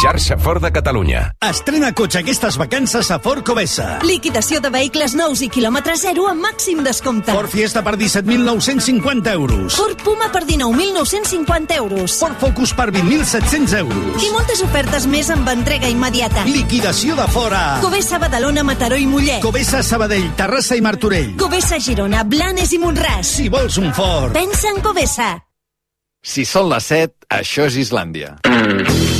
Xarxa Ford de Catalunya. Estrena cotxe aquestes vacances a Ford Covesa. Liquidació de vehicles nous i quilòmetre zero amb màxim descompte. Ford Fiesta per 17.950 euros. Ford Puma per 19.950 euros. Ford Focus per 20.700 euros. I moltes ofertes més amb entrega immediata. Liquidació de fora. Covesa Badalona, Mataró i Mollet. Covesa Sabadell, Terrassa i Martorell. Covesa Girona, Blanes i Montràs. Si vols un Ford. Pensa en Covesa. Si són les 7, això és Islàndia. A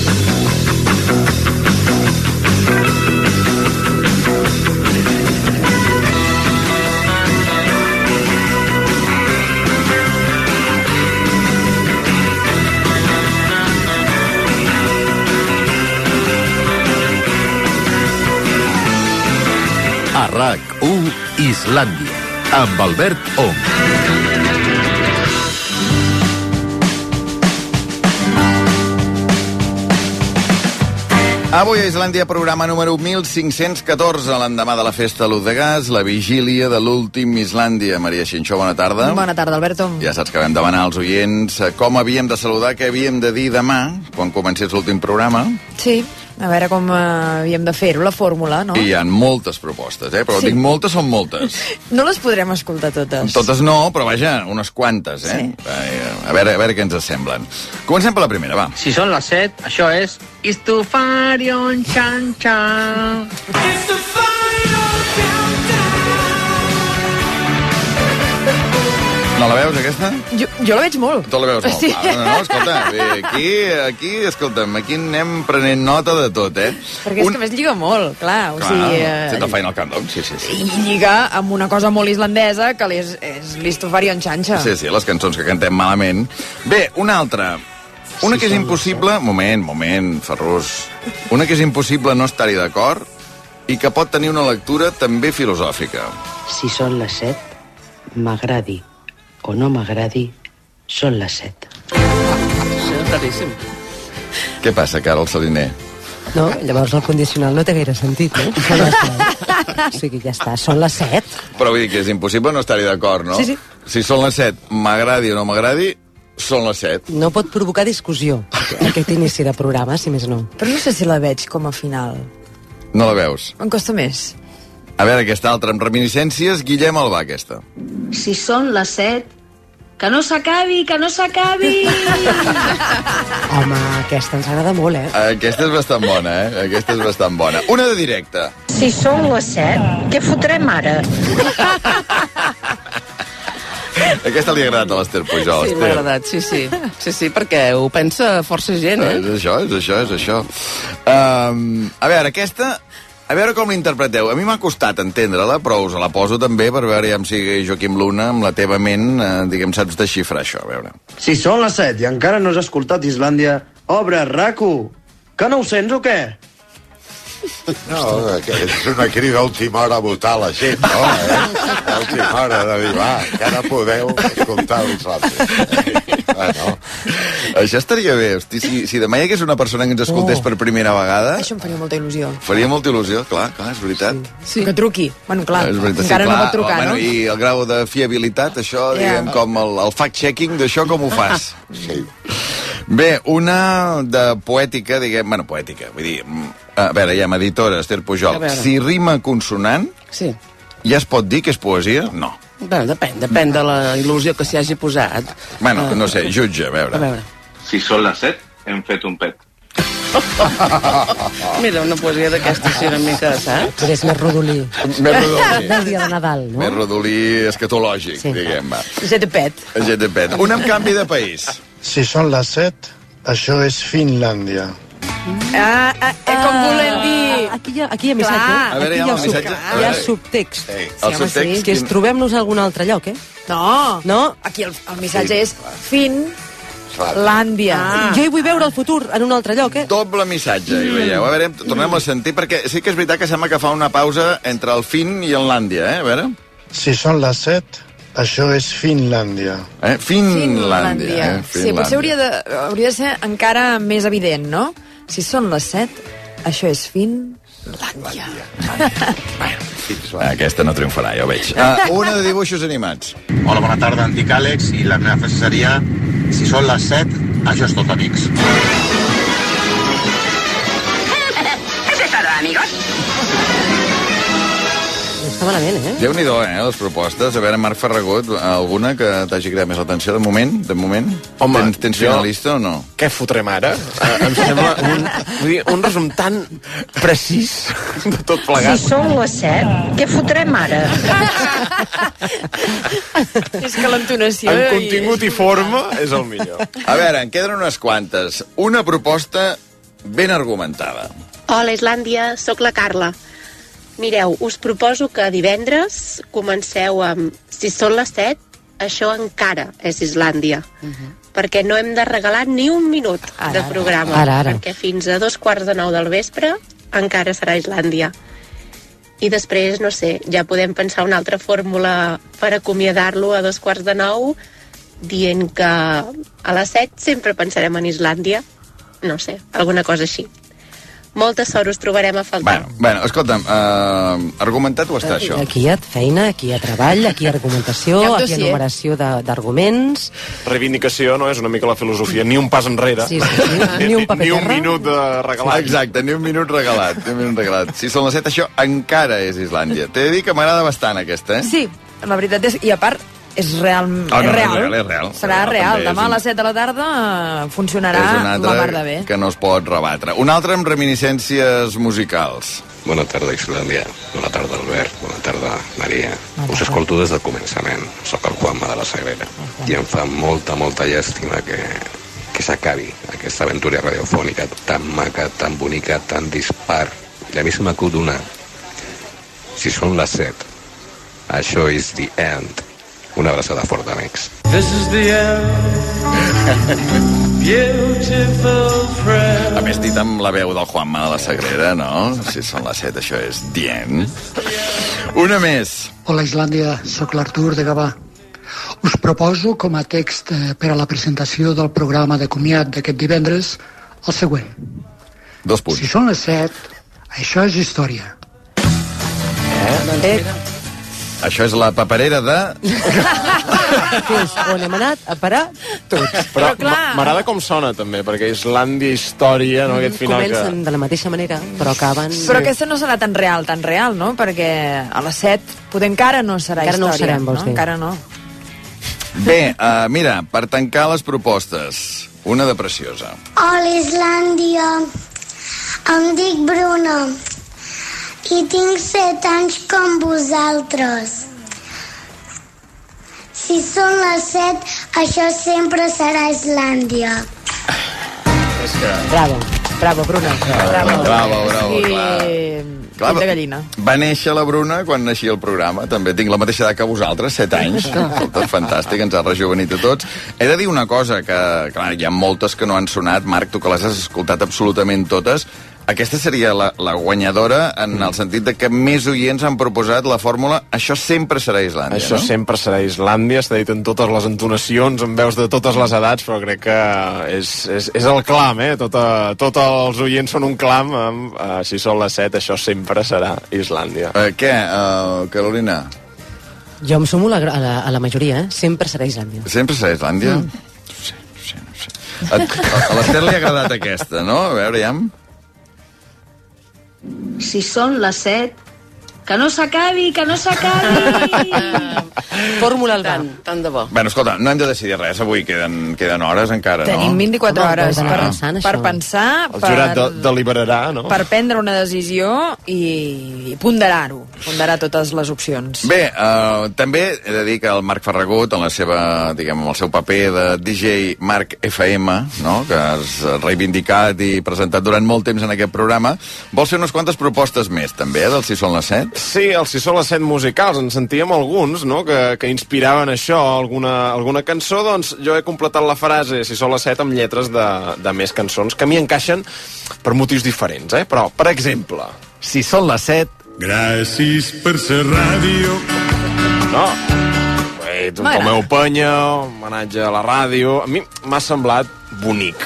RAC1 Islàndia, amb Albert Ong. Avui a Islàndia, programa número 1514, l'endemà de la festa Luz de Gas, la vigília de l'últim Islàndia. Maria Xinxó, bona tarda. Bona tarda, Alberto. Ja saps que vam demanar als oients eh, com havíem de saludar, què havíem de dir demà, quan comencés l'últim programa. Sí, a veure com eh, havíem de fer-ho, la fórmula, no? I hi ha moltes propostes, eh? Però Sí. dic moltes, són moltes. No les podrem escoltar totes. Totes no, però vaja, unes quantes, eh? Sí. Eh, A veure, a veure què ens semblen. Comencem per la primera, va. Si són les 7, això és Istufarion Chan Chan. No la veus, aquesta? Jo, jo la veig molt. Tu la veus molt. Sí. Ah, no, no, escolta, bé, aquí, aquí, escolta'm, aquí anem prenent nota de tot, eh? Perquè és que a més lliga molt, clar. O Clar, sigui, fent el eh, Final Countdown, sí, sí, sí. I lliga amb una cosa molt islandesa, que és, és l'Istofarion Xanxa. Sí, sí, les cançons que cantem malament. Bé, una altra. Una que és impossible... Moment, moment, Ferrus. Una que és impossible no estar-hi d'acord i que pot tenir una lectura també filosòfica. Si són les set, m'agradi o no m'agradi, són les set. Claríssim. Què passa, Carol Saliner? No, llavors el condicional no té gaire sentit, no? Són les set. O sigui, ja està, són les set. Però vull dir que és impossible no estar-hi d'acord, no? Sí, sí. Si són les 7, m'agradi o no m'agradi, són les 7. No pot provocar discussió, aquest inici de programa, si més no. Però no sé si la veig com a final. No la veus? Em costa més. A veure, aquesta altra, amb reminiscències, Guillem Albà, aquesta. Si són les set, que no s'acabi, que no s'acabi! Home, aquesta ens agrada molt, eh? Aquesta és bastant bona, eh? Aquesta és bastant bona. Una de directe. Si són les set, què fotrem ara? Aquesta li ha agradat a l'Ester Pujol. Sí, m'ha agradat, sí, sí. Sí, sí, perquè ho pensa força gent, Eh, eh? És això, és això, és això. Um, a veure, aquesta... A veure com l'interpreteu. A mi m'ha costat entendre-la, però us la poso també per veure si Joaquim Luna, amb la teva ment, eh, diguem, saps desxifrar això, a veure. Si són les 7 i encara no has escoltat Islàndia, obre RACU. Que no ho sents o què? No, que és una crida a última hora a votar la gent, no? Eh? A última hora de dir, va, que ara podeu escoltar els altres. Bueno, Això estaria bé. Hosti, si, si demà hi hagués una persona que ens escoltés Oh. per primera vegada, Això em faria molta il·lusió. faria molta il·lusió. Clar, clar, és veritat. Sí. Que truqui. Bueno, clar, és veritat, encara sí, no clar. pot trucar, bueno, no? I el grau de fiabilitat, això, Ja. diguem, com el, el fact-checking d'això, com ho fas? sí. Bé, una de poètica, diguem, bueno, poètica, vull dir, mm, a veure, ja, editora, Esther Pujol, si rima consonant, Sí. ja es pot dir que és poesia? No. Bé, depèn, depèn de la il·lusió que s'hi hagi posat. Bueno, Ah. no sé, jutge, a veure. A veure. Si són les 7, hem fet un pet. Mira, una poesia d'aquesta, sí, una mica, saps? Però és més rodolí. Més rodolí. Del dia de Nadal, no? Més rodolí escatològic, Sí. diguem, va. Jet de pet. Gent de pet. Un amb canvi de país. Si són les 7, això és Finlàndia. Ah, ah, eh, com volem dir... Aquí hi ha, aquí hi ha missatge. Clar. A veure, aquí hi ha hi ha, el sub- missatge. Hi ha subtext. Sí, Sí, el home, subtext... sí. Que és trobem-nos a algun altre lloc, eh? No, No? aquí el, el missatge és Finlàndia. Ah. Jo hi vull veure el futur en un altre lloc, eh? Doble missatge, hi veieu. A veure, tornem a sentir, perquè sí que és veritat que sembla que fa una pausa entre el fin i el Làndia, eh? A veure. Si són les 7, això és Finlàndia. Eh? Finlàndia. Eh? Sí, potser hauria de, hauria de ser encara més evident, no? Si són les 7, això és Finlàndia. Aquesta no triomfarà, ja ho veig. Uh, una de dibuixos animats. Hola, bona tarda, em dic Àlex i la meva frase seria si són les 7, això és tot, amics. Està malament, eh? Déu-n'hi-do, eh, les propostes. A veure, Marc Ferragut, alguna que t'hagi cridat més l'atenció de moment? De moment? Home, tens, tens jo- finalista o no? Què fotrem ara? Eh, em sembla un, vull dir, un resum tan precís de tot plegat. Si són les 7, què fotrem ara? És que l'entonació... En contingut i forma és el millor. A veure, en queden unes quantes. Una proposta ben argumentada. Hola, Islàndia, sóc la Carla. Mireu, us proposo que divendres comenceu amb Si són les 7, això encara és Islàndia. Perquè no hem de regalar ni un minut Ara, de programa. Ara, ara. Perquè fins a dos quarts de nou del vespre encara serà Islàndia. I després, no sé, ja podem pensar una altra fórmula per acomiadar-lo a dos quarts de nou, dient que a les 7 sempre pensarem en Islàndia. No sé, alguna cosa així. Molta sort us trobarem a faltar. Bueno, bueno escolta'm, uh, argumentat ho està, això? Aquí hi ha feina, aquí hi ha treball, aquí hi ha argumentació, Hi ha aquí hi ha enumeració de- d'arguments... Reivindicació, no? És una mica la filosofia. Ni un pas enrere. Sí, sí, sí. Ni un paper Ni un terra. minut de regalat. Exacte, ni un minut regalat. Ni un minut regalat. Si són les 7, això encara és Islàndia. T'he de dir que m'agrada bastant, aquesta, eh? Sí, la veritat és... I a part, és real. Ah, no, és real. és real, és real. Serà Real, real. Demà a un- les 7 de la tarda eh, funcionarà és una la mar de bé. que no es pot rebatre. Un altre amb reminiscències musicals. Bona tarda, Islàndia. Bona tarda, Albert. Bona tarda, Maria. Us escolto des del començament. Soc el Juanma de la Sagrera. I em fa molta, molta llàstima que, que s'acabi aquesta aventura radiofònica tan maca, tan bonica, tan dispar. I a mi se m'acut una. Si són les set, això és the end. Una abraçada forta, amics. This is the end. Beautiful friend. A més, dit amb la veu del Juanma de la Sagrera, no? Si són les 7, això és dient. Una més. Hola Islàndia, sóc l'Artur de Gavà. Us proposo com a text eh, per a la presentació del programa de comiat d'aquest divendres el següent. Dos punts. Si són les 7, això és història. Eh? Això és la paperera de... Que és on hem anat a parar tots. Però, clar. ma- m'agrada com sona, també, perquè Islàndia, història, no? Aquest final que... Comencen de la mateixa manera, però acaben... Però aquesta no serà tan real, tan real, no? Perquè a les 7 poder encara no serà Encara no ho història. serem, vols dir? Encara no. Bé, uh, mira, per tancar les propostes, una de preciosa. Hola, Islàndia. Em dic Bruna i tinc set anys com vosaltres. Si són les set, això sempre serà Islàndia. És que... Bravo, bravo, Bruna. Bravo, bravo, bravo, I... clar. Clar, gallina. Va néixer la Bruna quan naixia el programa. També tinc la mateixa edat que vosaltres, 7 anys. Escolta, fantàstic, ens ha rejuvenit a tots. He de dir una cosa, que clar, hi ha moltes que no han sonat. Marc, tu que les has escoltat absolutament totes, aquesta seria la, la guanyadora en el sentit de que més oients han proposat la fórmula això sempre serà Islàndia, Això no? sempre serà Islàndia, està dit en totes les entonacions, en veus de totes les edats, però crec que és, és, és el clam, eh? Tota, tots els oients són un clam, amb, uh, si són les 7, això sempre serà Islàndia. Uh, què, uh, Carolina? Jo em sumo a la, a la, a la majoria, eh? Sempre serà Islàndia. Sempre serà Islàndia? Mm. No sé, no sé, no sé. A, a l'Ester li ha agradat aquesta, no? A veure, ja... Si són les 7, que no s'acabi, que no s'acabi. Fórmula al tant, tant de bo. Bueno, escolta, no hem de decidir res avui, queden, queden hores encara, Tenim no? 24 Home, hores ho per, pensant, per pensar, El jurat de, per, deliberarà, no? per prendre una decisió i, i ponderar-ho, ponderar totes les opcions. Bé, uh, també he de dir que el Marc Ferragut, en la seva, diguem, el seu paper de DJ Marc FM, no?, que has reivindicat i presentat durant molt temps en aquest programa, vols fer unes quantes propostes més, també, eh, del Si són les 7? Sí, els si són les set musicals, en sentíem alguns, no?, que, que inspiraven això, alguna, alguna cançó, doncs jo he completat la frase si són les set amb lletres de, de més cançons que a mi encaixen per motius diferents, eh? Però, per exemple... Si són les 7... Gràcies per ser ràdio. No. Tu, M'agrada. Tomeu Penya, homenatge a la ràdio... A mi m'ha semblat bonic.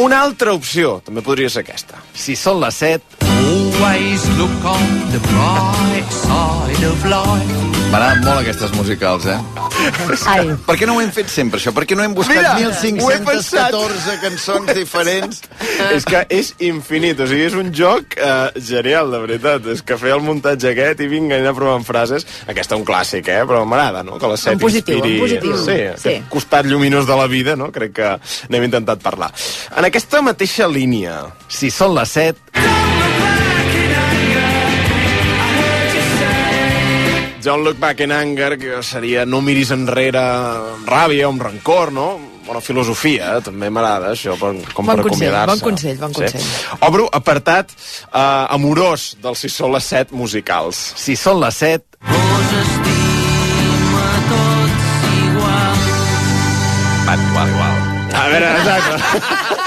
Una altra opció també podria ser aquesta. Si són les 7... Always look on the bright side of life. M'agraden molt aquestes musicals, eh? Ai. Per què no ho hem fet sempre, això? Per què no hem buscat Mira, ho he 1.514 cançons diferents? és que és infinit, o sigui, és un joc eh, genial, de veritat. És que fer el muntatge aquest i vinga, anar provant frases. Aquesta és un clàssic, eh? Però m'agrada, no? Que la set En positiu, inspiri... en positiu. Sí, Sí. costat lluminós de la vida, no? Crec que n'hem intentat parlar. En aquesta mateixa línia... Si són les 7... Don't Look Back in Anger, que seria No miris enrere amb ràbia o amb rancor, no? Bona filosofia, eh? també m'agrada això, per, com Bon per consell, acomiadar-se. bon consell, bon consell. Obro apartat eh, amorós dels Si són les set musicals. Si són les 7... Igual, igual, igual. A veure, exacte.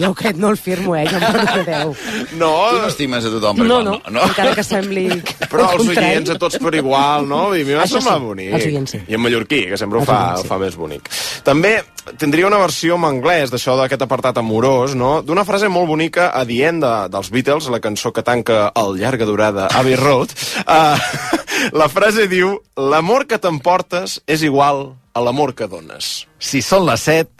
Jo aquest no el firmo, eh? Ja em perdoneu. No, Tu no estimes a tothom per No, igual, no, encara que sembli Però el els oients a tots per igual, no? I a mi m'ha semblat sí, bonic. els oients sí. I en mallorquí, que sempre ho fa, oients ho fa més bonic. També tindria una versió en anglès d'això d'aquest apartat amorós, no? D'una frase molt bonica a The End de, dels Beatles, la cançó que tanca el llarga durada Abbey Road. Uh, la frase diu L'amor que t'emportes és igual a l'amor que dones. Si són les 7...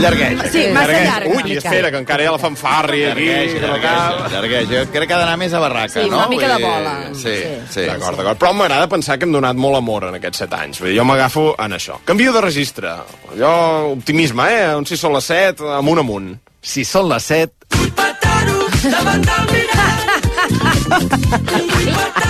Llargueja. Sí, massa llarga. Ui, espera, que encara hi ha la fanfàrria aquí. Llargueja, llargueja. Jo crec que ha d'anar més a barraca, Sí, no? una mica Vull de bola. Sí, sí. D'acord, d'acord. Però m'agrada pensar que hem donat molt amor en aquests set anys. Vull dir, jo m'agafo en això. Canvio de registre. Allò, optimisme, eh? On si són les set, amunt, amunt. Si són les 7... Davant del mirall. Vull petar-ho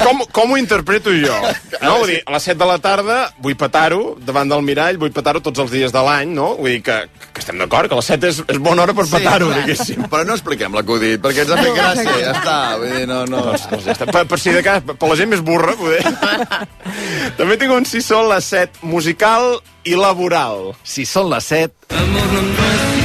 Com, com ho interpreto jo? No? Vull dir, a les 7 de la tarda vull petar-ho davant del mirall, vull petar-ho tots els dies de l'any, no? Vull dir que, que estem d'acord, que a les 7 és, és bona hora per petar-ho, clar. diguéssim. Però no expliquem l'acudit, perquè ens ha fet gràcia, ja està. Vull dir, no, no. Doncs, doncs ja està. Per, per si de cas, per la gent més burra, poder. També tinc un si són les 7 musical i laboral. Si són les 7... Amor, no em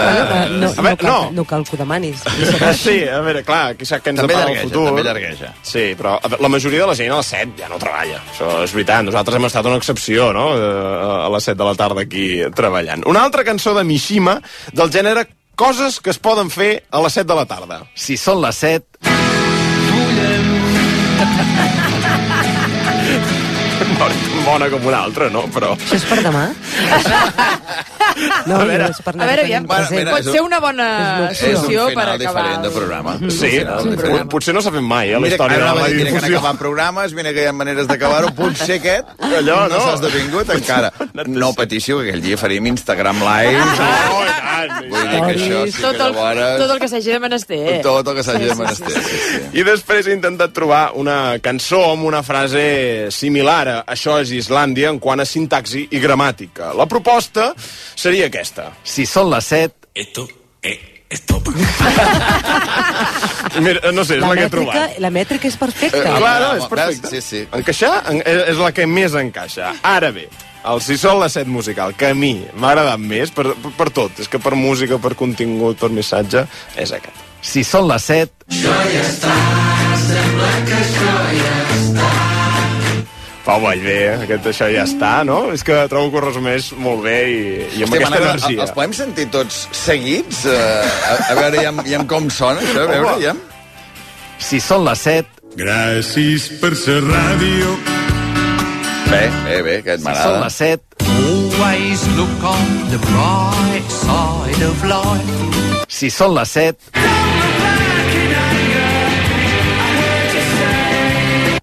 Bueno, eh, no, a veure, no, cal, no. no cal que ho demanis. Sí, a veure, clar, qui sap què ens També depara el futur. també llargueja. Sí, però veure, la majoria de la gent a les 7 ja no treballa. Això és veritat. Nosaltres hem estat una excepció, no?, Eh, a les 7 de la tarda aquí treballant. Una altra cançó de Mishima del gènere coses que es poden fer a les 7 de la tarda. Si són les 7... Bona com una altra, no? Però... Això és per demà? No, A veure, és per A veure, aviam, Bueno, mira, pot és un- ser una bona És un solució per final acabar... diferent de programa. Sí, És un final no, diferent. potser no s'ha fet mai, eh, la Mira, història de la dir, mira que han difusió. acabat programes, mira que hi ha maneres d'acabar-ho, potser aquest Allò, no, no. s'ha esdevingut encara. No patíssiu, que aquell dia faríem Instagram Live. No, i tant, i Vull dir que això sí tot, que el, llavors... tot el que s'hagi de menester. Tot el que s'hagi de menester. Sí, sí. I després he intentat trobar una cançó amb una frase similar a Això és Islàndia en quant a sintaxi i gramàtica. La proposta seria aquesta. Si són les 7... Esto es stop. Mira, no sé, és la, que he trobat. mètrica, la mètrica és perfecta. Eh, clar, no, és perfecte. Sí, sí. Encaixar en- és és la que més encaixa. Ara bé, el Si són les set musical, que a mi m'ha agradat més, per, per, per tot, és que per música, per contingut, per missatge, és aquest. Si són les 7... Fa molt bé, eh? aquest això ja està, no? És que trobo que ho resumeix molt bé i, i amb Hòstia, aquesta m'agrada- energia. Els podem sentir tots seguits? Uh, a, a veure, ja, ja com sona això, a veure, ja. Si són les 7... Gràcies per ser ràdio. Bé, bé, bé, aquest Si són m'agrada. les 7... Always look on the bright side of life. Si són les 7...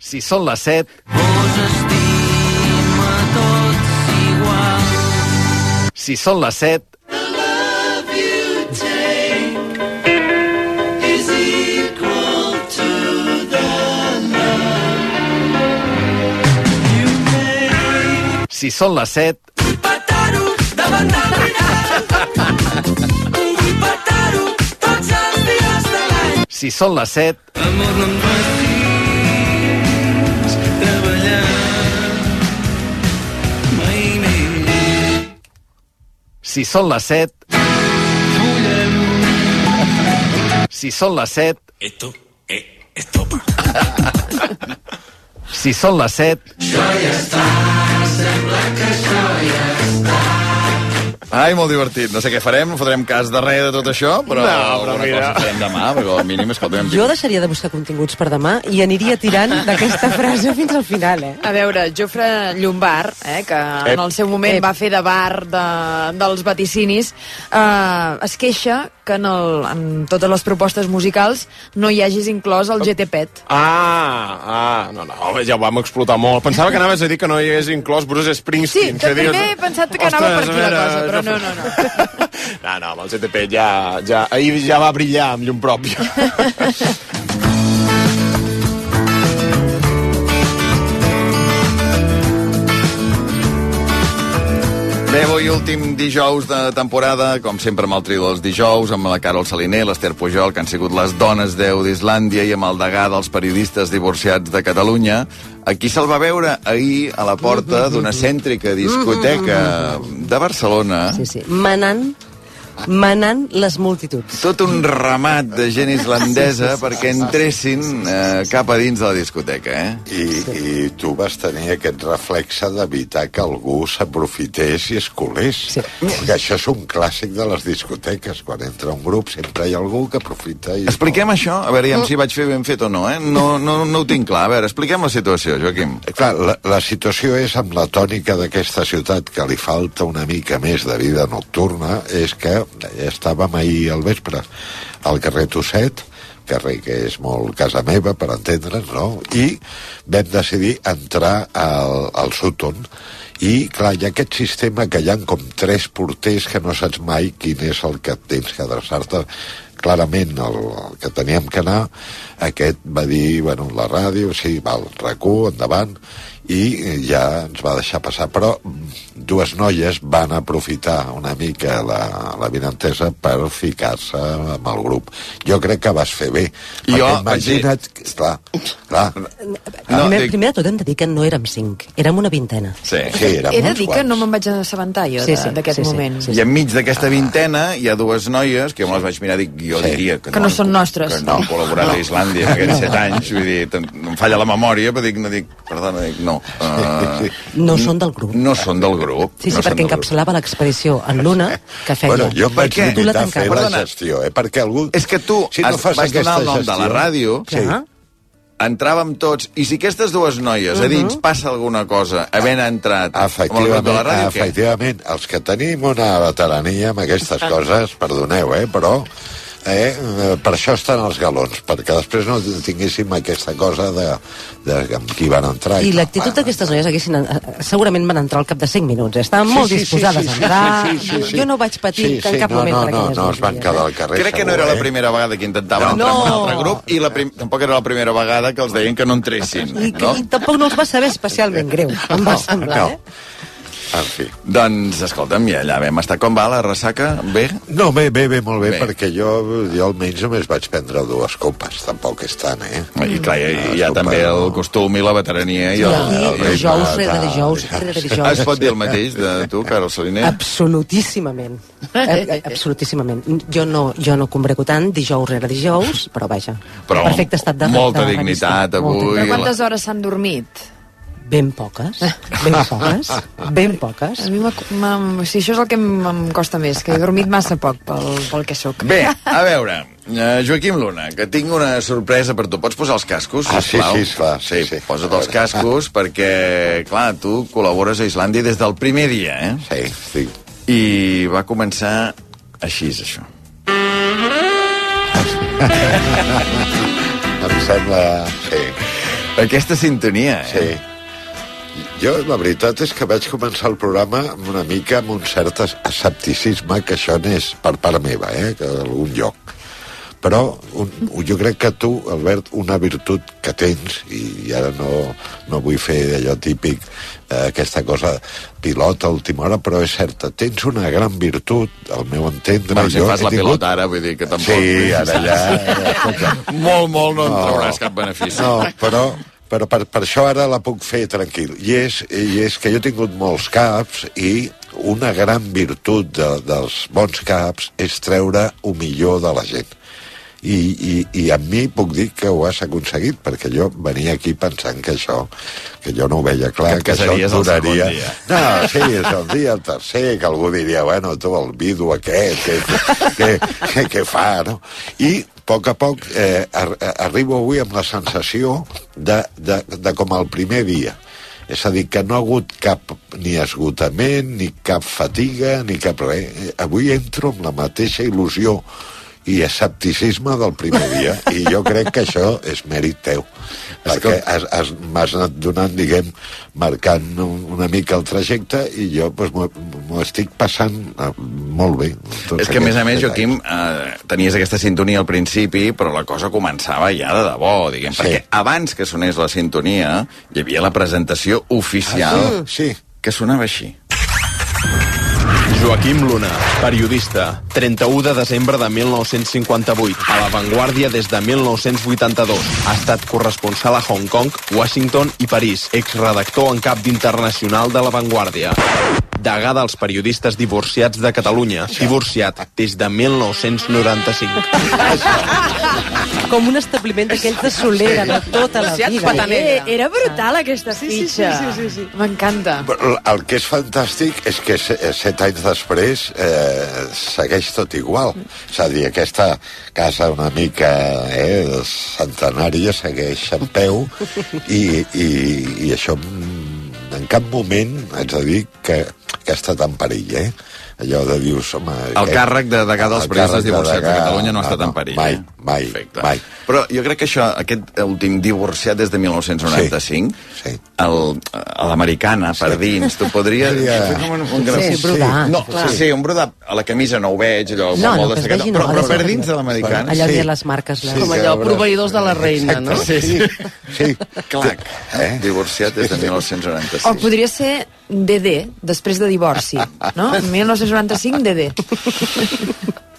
Si són les 7... Us estima tots igual. Si són les 7... Is equal to the Si són les 7... petar-ho davant del. Vull petar-ho tots els dies de l'any. Si són les 7... Amor, no em facis Si són les 7... Si són les 7... Esto es estopa. Si són les 7... Això ja està, sembla que això ja està. Ai, molt divertit. No sé què farem, no fotrem cas de res de tot això, però, No, però alguna mira. cosa farem demà, perquè al mínim, escolta'm... Jo deixaria de buscar continguts per demà i aniria tirant d'aquesta frase fins al final, eh? A veure, Jofre Llombard, eh, que Ep. en el seu moment Ep. va fer de bar de, dels vaticinis, eh, es queixa que en, el, en totes les propostes musicals no hi hagis inclòs el GTPET. Ah, ah, no, no, ja ho vam explotar molt. Pensava que anaves a dir que no hi hagués inclòs Bruce Sí, Springsteen. que que dius- també he pensat que anava per aquí la cosa, però no, no, no. No, no, amb el GTP ja, ja, ahir ja va brillar amb llum pròpia. Bé, avui últim dijous de temporada, com sempre amb el trio dels dijous, amb la Carol Saliner, l'Ester Pujol, que han sigut les dones 10 d'Islàndia, i amb el degà dels periodistes divorciats de Catalunya. Aquí se'l va veure ahir a la porta d'una cèntrica discoteca de Barcelona. Sí, sí. Manant, manant les multituds. Tot un ramat de gent islandesa perquè entressin eh, cap a dins de la discoteca, eh? I, I tu vas tenir aquest reflexe d'evitar que algú s'aprofités i es colés. Sí. Perquè això és un clàssic de les discoteques. Quan entra un grup sempre hi ha algú que aprofita i... Expliquem això, a veure, si vaig fer ben fet o no, eh? No, no, no ho tinc clar. A veure, expliquem la situació, Joaquim. Clar, la, la situació és amb la tònica d'aquesta ciutat que li falta una mica més de vida nocturna, és que estàvem ahir al vespre al carrer Tosset, carrer que és molt casa meva, per entendre'ns, no? I vam decidir entrar al, al Sutton i, clar, hi ha aquest sistema que hi ha com tres porters que no saps mai quin és el que tens que adreçar-te clarament el, el que teníem que anar. Aquest va dir, bueno, la ràdio sí, val, RAC1, endavant i ja ens va deixar passar però dues noies van aprofitar una mica la, la vinentesa per ficar-se amb el grup jo crec que vas fer bé jo dir- imagina't, clar, clar No, primer, dic- primer de tot hem de dir que no érem cinc, érem una vintena. Sí. He de dir que no me'n vaig assabentar jo Sí, sí, d'aquest sí, sí, moment. sí, I enmig d'aquesta vintena hi ha dues noies que jo me les vaig mirar i dic, jo Sí. diria que, Que no han- són nostres. que no han col·laborat a Islàndia en aquests set anys, vull dir, em falla la memòria, però dic, no dic, perdona, dic, no. Uh, No són del grup. no són del grup. Sí, sí, no perquè encapçalava l'expedició en Luna, que feia... Bueno, jo vaig què? Tu la limitar a fer la gestió, eh? perquè algú... És que tu si no has- fas vas donar aquesta el nom de la gestió- ràdio, Sí. Clar. entràvem tots, i si aquestes dues noies a dins passa alguna cosa, havent entrat amb el grup de la Efectivament, ràdio, què? efectivament, els que tenim una veterania amb aquestes coses, perdoneu, eh, però eh, eh, per això estan els galons, perquè després no tinguéssim aquesta cosa de, de amb qui van entrar. I tal. l'actitud d'aquestes noies haguessin, eh, segurament van entrar al cap de 5 minuts. eh? Estaven molt disposades a entrar. Jo no vaig patir Sí, que en sí, cap no, moment no, per no, no es van quedar al carrer. Crec que no era la primera vegada que intentaven No. entrar en un altre grup i la prim... tampoc era la primera vegada que els deien que no entressin. I, No? I tampoc no els va saber especialment greu, em va semblar, no. eh? En fi. Doncs, escolta'm, i allà vam estar com va la ressaca? Bé? No, bé, bé, bé, molt bé, Bé. perquè jo, jo almenys només vaig prendre dues copes, tampoc és tant, eh? I clar, hi, hi ha també el costum i la veterania i I, el, i, el ritme. dijous rere dijous rere dijous. Es pot dir el mateix de tu, Carol Saliner? Absolutíssimament. Eh, eh, Absolutíssimament. Jo no, jo no combrego tant dijous rere dijous, però vaja. Però perfecte estat de molta de dignitat avui. Però quantes hores s'han dormit? Ben poques, ben poques, ben poques. A mi sí, això és el que em, costa més, que he dormit massa poc pel, pel que sóc. Bé, a veure, eh, Joaquim Luna, que tinc una sorpresa per tu. Pots posar els cascos, Ah, sí, sí, esclar, sí, sí, sí. posa't els cascos, perquè, clar, tu col·labores a Islàndia des del primer dia, eh? Sí, sí. I va començar així, això. Em sembla... Sí. Aquesta sintonia, eh? Sí. Jo, la veritat és que vaig començar el programa amb una mica amb un cert es- escepticisme, que això n'és per part meva, eh, que d'algun lloc. Però un, jo crec que tu, Albert, una virtut que tens, i ara no, no vull fer allò típic, eh, aquesta cosa pilota a última hora, però és certa, tens una gran virtut, al meu entendre. Bueno, si jo fas la pilota ara, vull dir que tampoc... Sí, ara ja... ja molt, molt no en No. trauràs cap benefici. No, però, però per, per això ara la puc fer tranquil. I és, I és que jo he tingut molts caps i una gran virtut de, dels bons caps és treure un millor de la gent. I, i, i amb mi puc dir que ho has aconseguit, perquè jo venia aquí pensant que això, que jo no ho veia clar, Que que, això duraria... No, sí, és el dia el tercer, que algú diria, bueno, tu, el vidu aquest, que, que, que, que fa, no? I a poc a poc eh, ar arribo avui amb la sensació de, de, de com el primer dia. És a dir, que no ha hagut cap ni esgotament, ni cap fatiga, ni cap res. Eh, Avui entro amb la mateixa il·lusió i escepticisme del primer dia i jo crec que això és mèrit teu perquè has, has, m'has anat donant, diguem, marcant un, una mica el trajecte i jo pues, m'ho estic passant eh, molt bé. És que, a més a més, Joaquim, eh, tenies aquesta sintonia al principi, però la cosa començava ja de debò, diguem, Sí. perquè abans que sonés la sintonia, hi havia la presentació oficial, Ah, sí? que sonava així. Joaquim Luna, periodista, 31 de desembre de 1958, a La Vanguardia des de 1982. Ha estat corresponsal a Hong Kong, Washington i París, exredactor en cap d'Internacional de La Vanguardia. Degà dels periodistes divorciats de Catalunya, divorciat des de 1995. Com un establiment d'aquells de solera de tota la vida. Eh, era brutal aquesta Sí, sí, fitxa. sí, sí, sí, M'encanta. Però El que és fantàstic és que se- set anys després eh, segueix tot igual. És a dir, aquesta casa una mica eh, centenària segueix en peu i, i, i això en cap moment haig de dir que, que ha estat en perill, eh? Allò de dius, home... El eh, càrrec de degà dels el periodistes de divorciats de degà, Catalunya no ha estat no, en perill. Mai, eh? mai, Perfecte. mai. Però jo crec que això, aquest últim divorciat des de 1995, sí. el, a l'americana, per dins, tu podries... Seria- fer com un, un gran- Sí, brodat, No, clar. sí, sí, un brodat. A la camisa no ho veig, allò, No, molt no, que es vegi, però, no, però de per dins de l'americana... Allà sí. hi ha les marques. Les... Com allò, proveïdors de la reina, no? Sí, sí. Sí. Clac, eh? divorciat des de 1995. O podria ser DD, després de divorci, no? 1995, DD.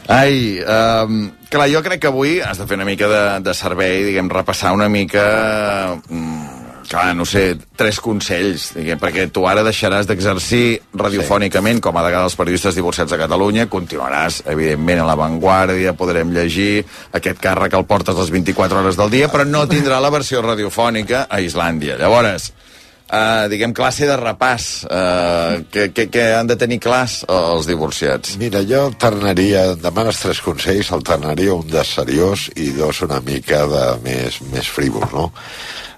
Ai, um, clar, jo crec que avui has de fer una mica de, de servei, diguem, repassar una mica... Mm, clar, no sé, tres consells, diguem, perquè tu ara deixaràs d'exercir radiofònicament com a degà dels periodistes divorciats de Catalunya, continuaràs, evidentment, a l'avantguàrdia, podrem llegir, aquest càrrec el portes les 24 hores del dia, però no tindrà la versió radiofònica a Islàndia. Llavors, Uh, diguem, classe de repàs. Uh, que, que, que han de tenir clars els divorciats? Mira, jo alternaria, em demanes tres consells, alternaria un de seriós i dos una mica de més, més frívol, no?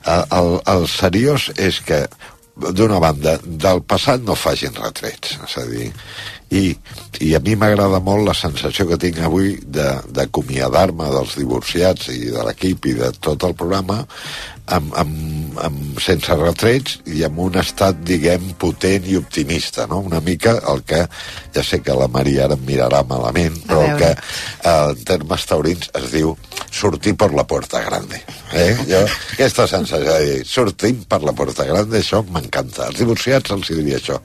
El, el, el seriós és que, d'una banda, del passat no facin retrets, és a dir, i, i a mi m'agrada molt la sensació que tinc avui de- d'acomiadar-me dels divorciats i de l'equip i de tot el programa amb, amb, amb, sense retrets i amb un estat, diguem, potent i optimista, no? Una mica el que, ja sé que la Maria ara em mirarà malament, però el que eh, en termes taurins es diu sortir per la porta grande. Eh? Jo, aquesta sensació de dir, sortim per la porta grande, això m'encanta. Als divorciats els diria això,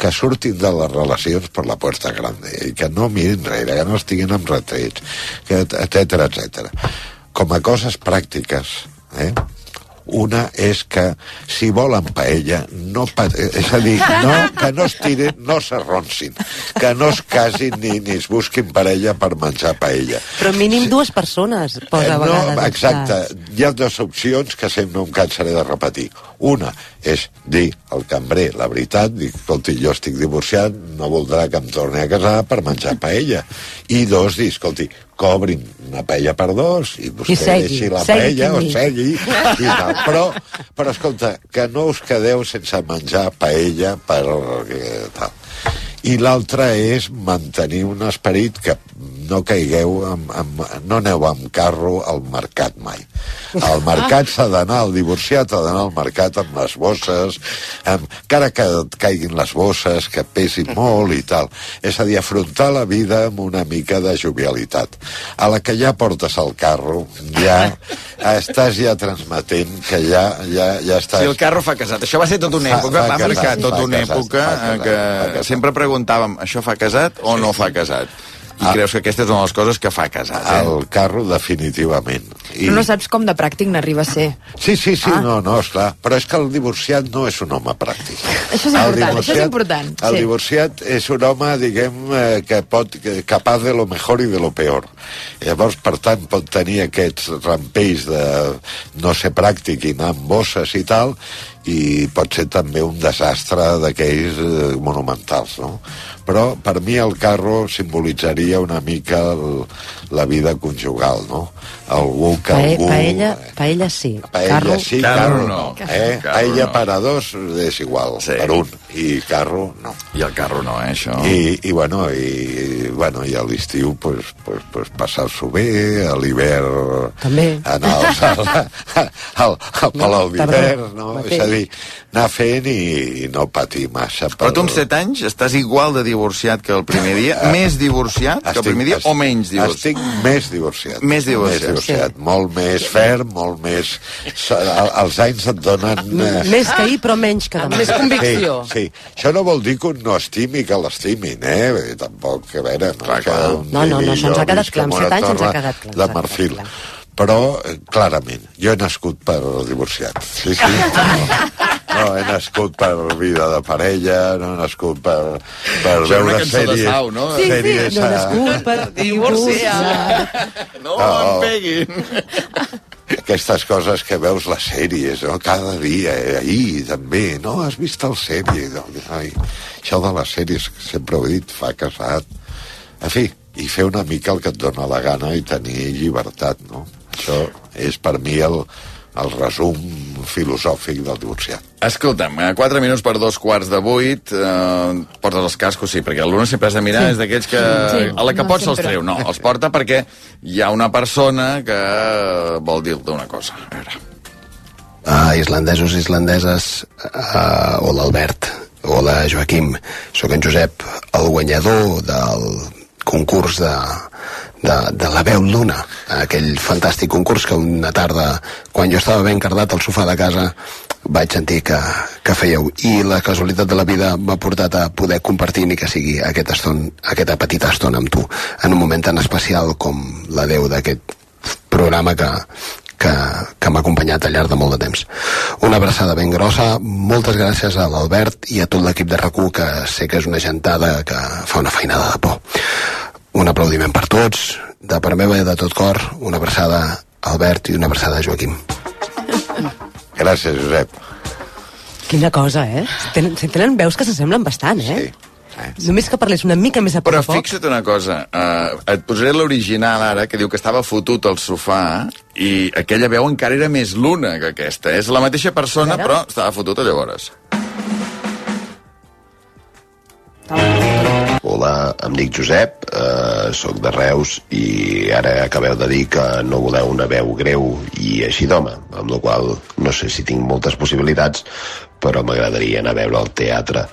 que surtin de les relacions per la porta grande i que no mirin enrere, que no estiguin amb retrets, etc etc. Com a coses pràctiques, eh? Una és que si volen paella, no pa... és a dir, no, que no es tiren, no s'arronsin, que no es casin ni, ni es busquin parella per menjar paella. Però mínim dues persones, posa Eh, no, vegades. exacte. Hi ha dues opcions que sempre no em cansaré de repetir. Una és dir al cambrer la veritat, dir, escolti, jo estic divorciat, no voldrà que em torni a casar per menjar paella. I dos, dir, escolti, cobrin una paella per dos i vostè I segui, deixi la segui paella o segui i tal. Però, però escolta, que no us quedeu sense menjar paella per eh, tal. I l'altre és mantenir un esperit que no caigueu, amb, amb, no aneu amb carro al mercat mai. Al mercat s'ha d'anar, el divorciat ha d'anar al mercat amb les bosses, amb, encara que et caiguin les bosses, que pesin molt i tal. És a dir, afrontar la vida amb una mica de jovialitat. A la que ja portes el carro, ja estàs ja transmetent que ja, ja, ja estàs... Si el carro fa casat. Això va ser tota una època, fa va marcar fa tota una època en casat, fa casat. sempre preguntàvem això fa casat o no fa casat? I creus que aquesta és una de les coses que fa casat, eh? El carro, definitivament. I... Però no saps com de pràctic n'arriba a ser. Sí, sí, sí, Ah. no, no, esclar. Però és que el divorciat no és un home pràctic. Això és important, això és important, El sí. divorciat és un home, diguem, eh, que pot, que, capaç de lo mejor i de lo peor. Llavors, per tant, pot tenir aquests rampells de no ser pràctic i anar amb bosses i tal, i pot ser també un desastre d'aquells eh, monumentals, no? Però per mi el carro simbolitzaria una mica el, la vida conjugal, no? Algú que Pa algú... paella, paella sí. Paella Carro, sí, Carro carro, no. no. Eh? Carro Paella no. para dos és igual, Sí. per un. I carro, no. I el carro no, eh, això. I, i bueno, i, bueno, i a l'estiu pues, pues, pues passar-s'ho bé, a l'hivern També. anar al, al, al, al Palau perdó, d'hivern, no? mateix. És a dir, anar fent i, i no patir massa. Per... Però tu amb 7 anys estàs igual de divorciat que el primer dia? Més divorciat que el primer dia o menys divorciat? Estic més divorciat. Més divorciat. Més divorciat. Molt més ferm, molt més... El- Els anys et donen... eh, Més que ahir, però menys que demà. Més convicció. Sí, sí. Això no vol dir que un no estimi que l'estimin, eh? Tampoc, a veure... No, Clar, que clar. No, no, no, això ens ha quedat clar, amb set anys ens ha quedat clar, De marfil. clar. Però, eh, clarament, jo he nascut per divorciat. Sí, sí. No, he nascut per vida de parella, no he nascut per, per Això veure sèries... Sau, no? Sí, sí, sèries no he a- nascut per divorciar. No, No. em peguin. aquestes coses que veus les sèries, no? cada dia, eh? ahir també, no? Has vist el sèrie? No? Ai, això de les sèries, sempre ho he dit, fa casat. En fi, i fer una mica el que et dóna la gana i tenir llibertat, no? Això és per mi el, el resum filosòfic del divorciat. Escolta'm, a 4 minuts per dos quarts de vuit, eh, portes els cascos, sí, perquè l'una sempre has de mirar, Sí. és d'aquells que Sí, a la que no pots se'ls sempre. treu. No, els porta perquè hi ha una persona que vol dir-te una cosa. A veure. uh, islandesos i islandeses, uh, hola Albert, hola Joaquim, sóc en Josep, el guanyador del concurs de, de, de la veu Luna, aquell fantàstic concurs que una tarda, quan jo estava ben cardat al sofà de casa, vaig sentir que, que fèieu i la casualitat de la vida m'ha portat a poder compartir ni que sigui aquesta, estona, aquesta petita estona amb tu en un moment tan especial com la Déu d'aquest programa que, que, que m'ha acompanyat al llarg de molt de temps. Una abraçada ben grossa, moltes gràcies a l'Albert i a tot l'equip de rac que sé que és una gentada que fa una feinada de por. Un aplaudiment per tots, de part meva i de tot cor, una abraçada a Albert i una abraçada a Joaquim. Gràcies, Josep. Quina cosa, eh? Tenen, tenen veus que s'assemblen bastant, eh? Sí. Només que parlés una mica més a poc Però a poc. fixa't una cosa, uh, et posaré l'original ara, que diu que estava fotut al sofà, i aquella veu encara era més luna que aquesta. És la mateixa persona, A però estava fotuta llavors. Hola, em dic Josep, eh, sóc de Reus i ara acabeu de dir que no voleu una veu greu i així d'home, amb la qual no sé si tinc moltes possibilitats, però m'agradaria anar a veure al teatre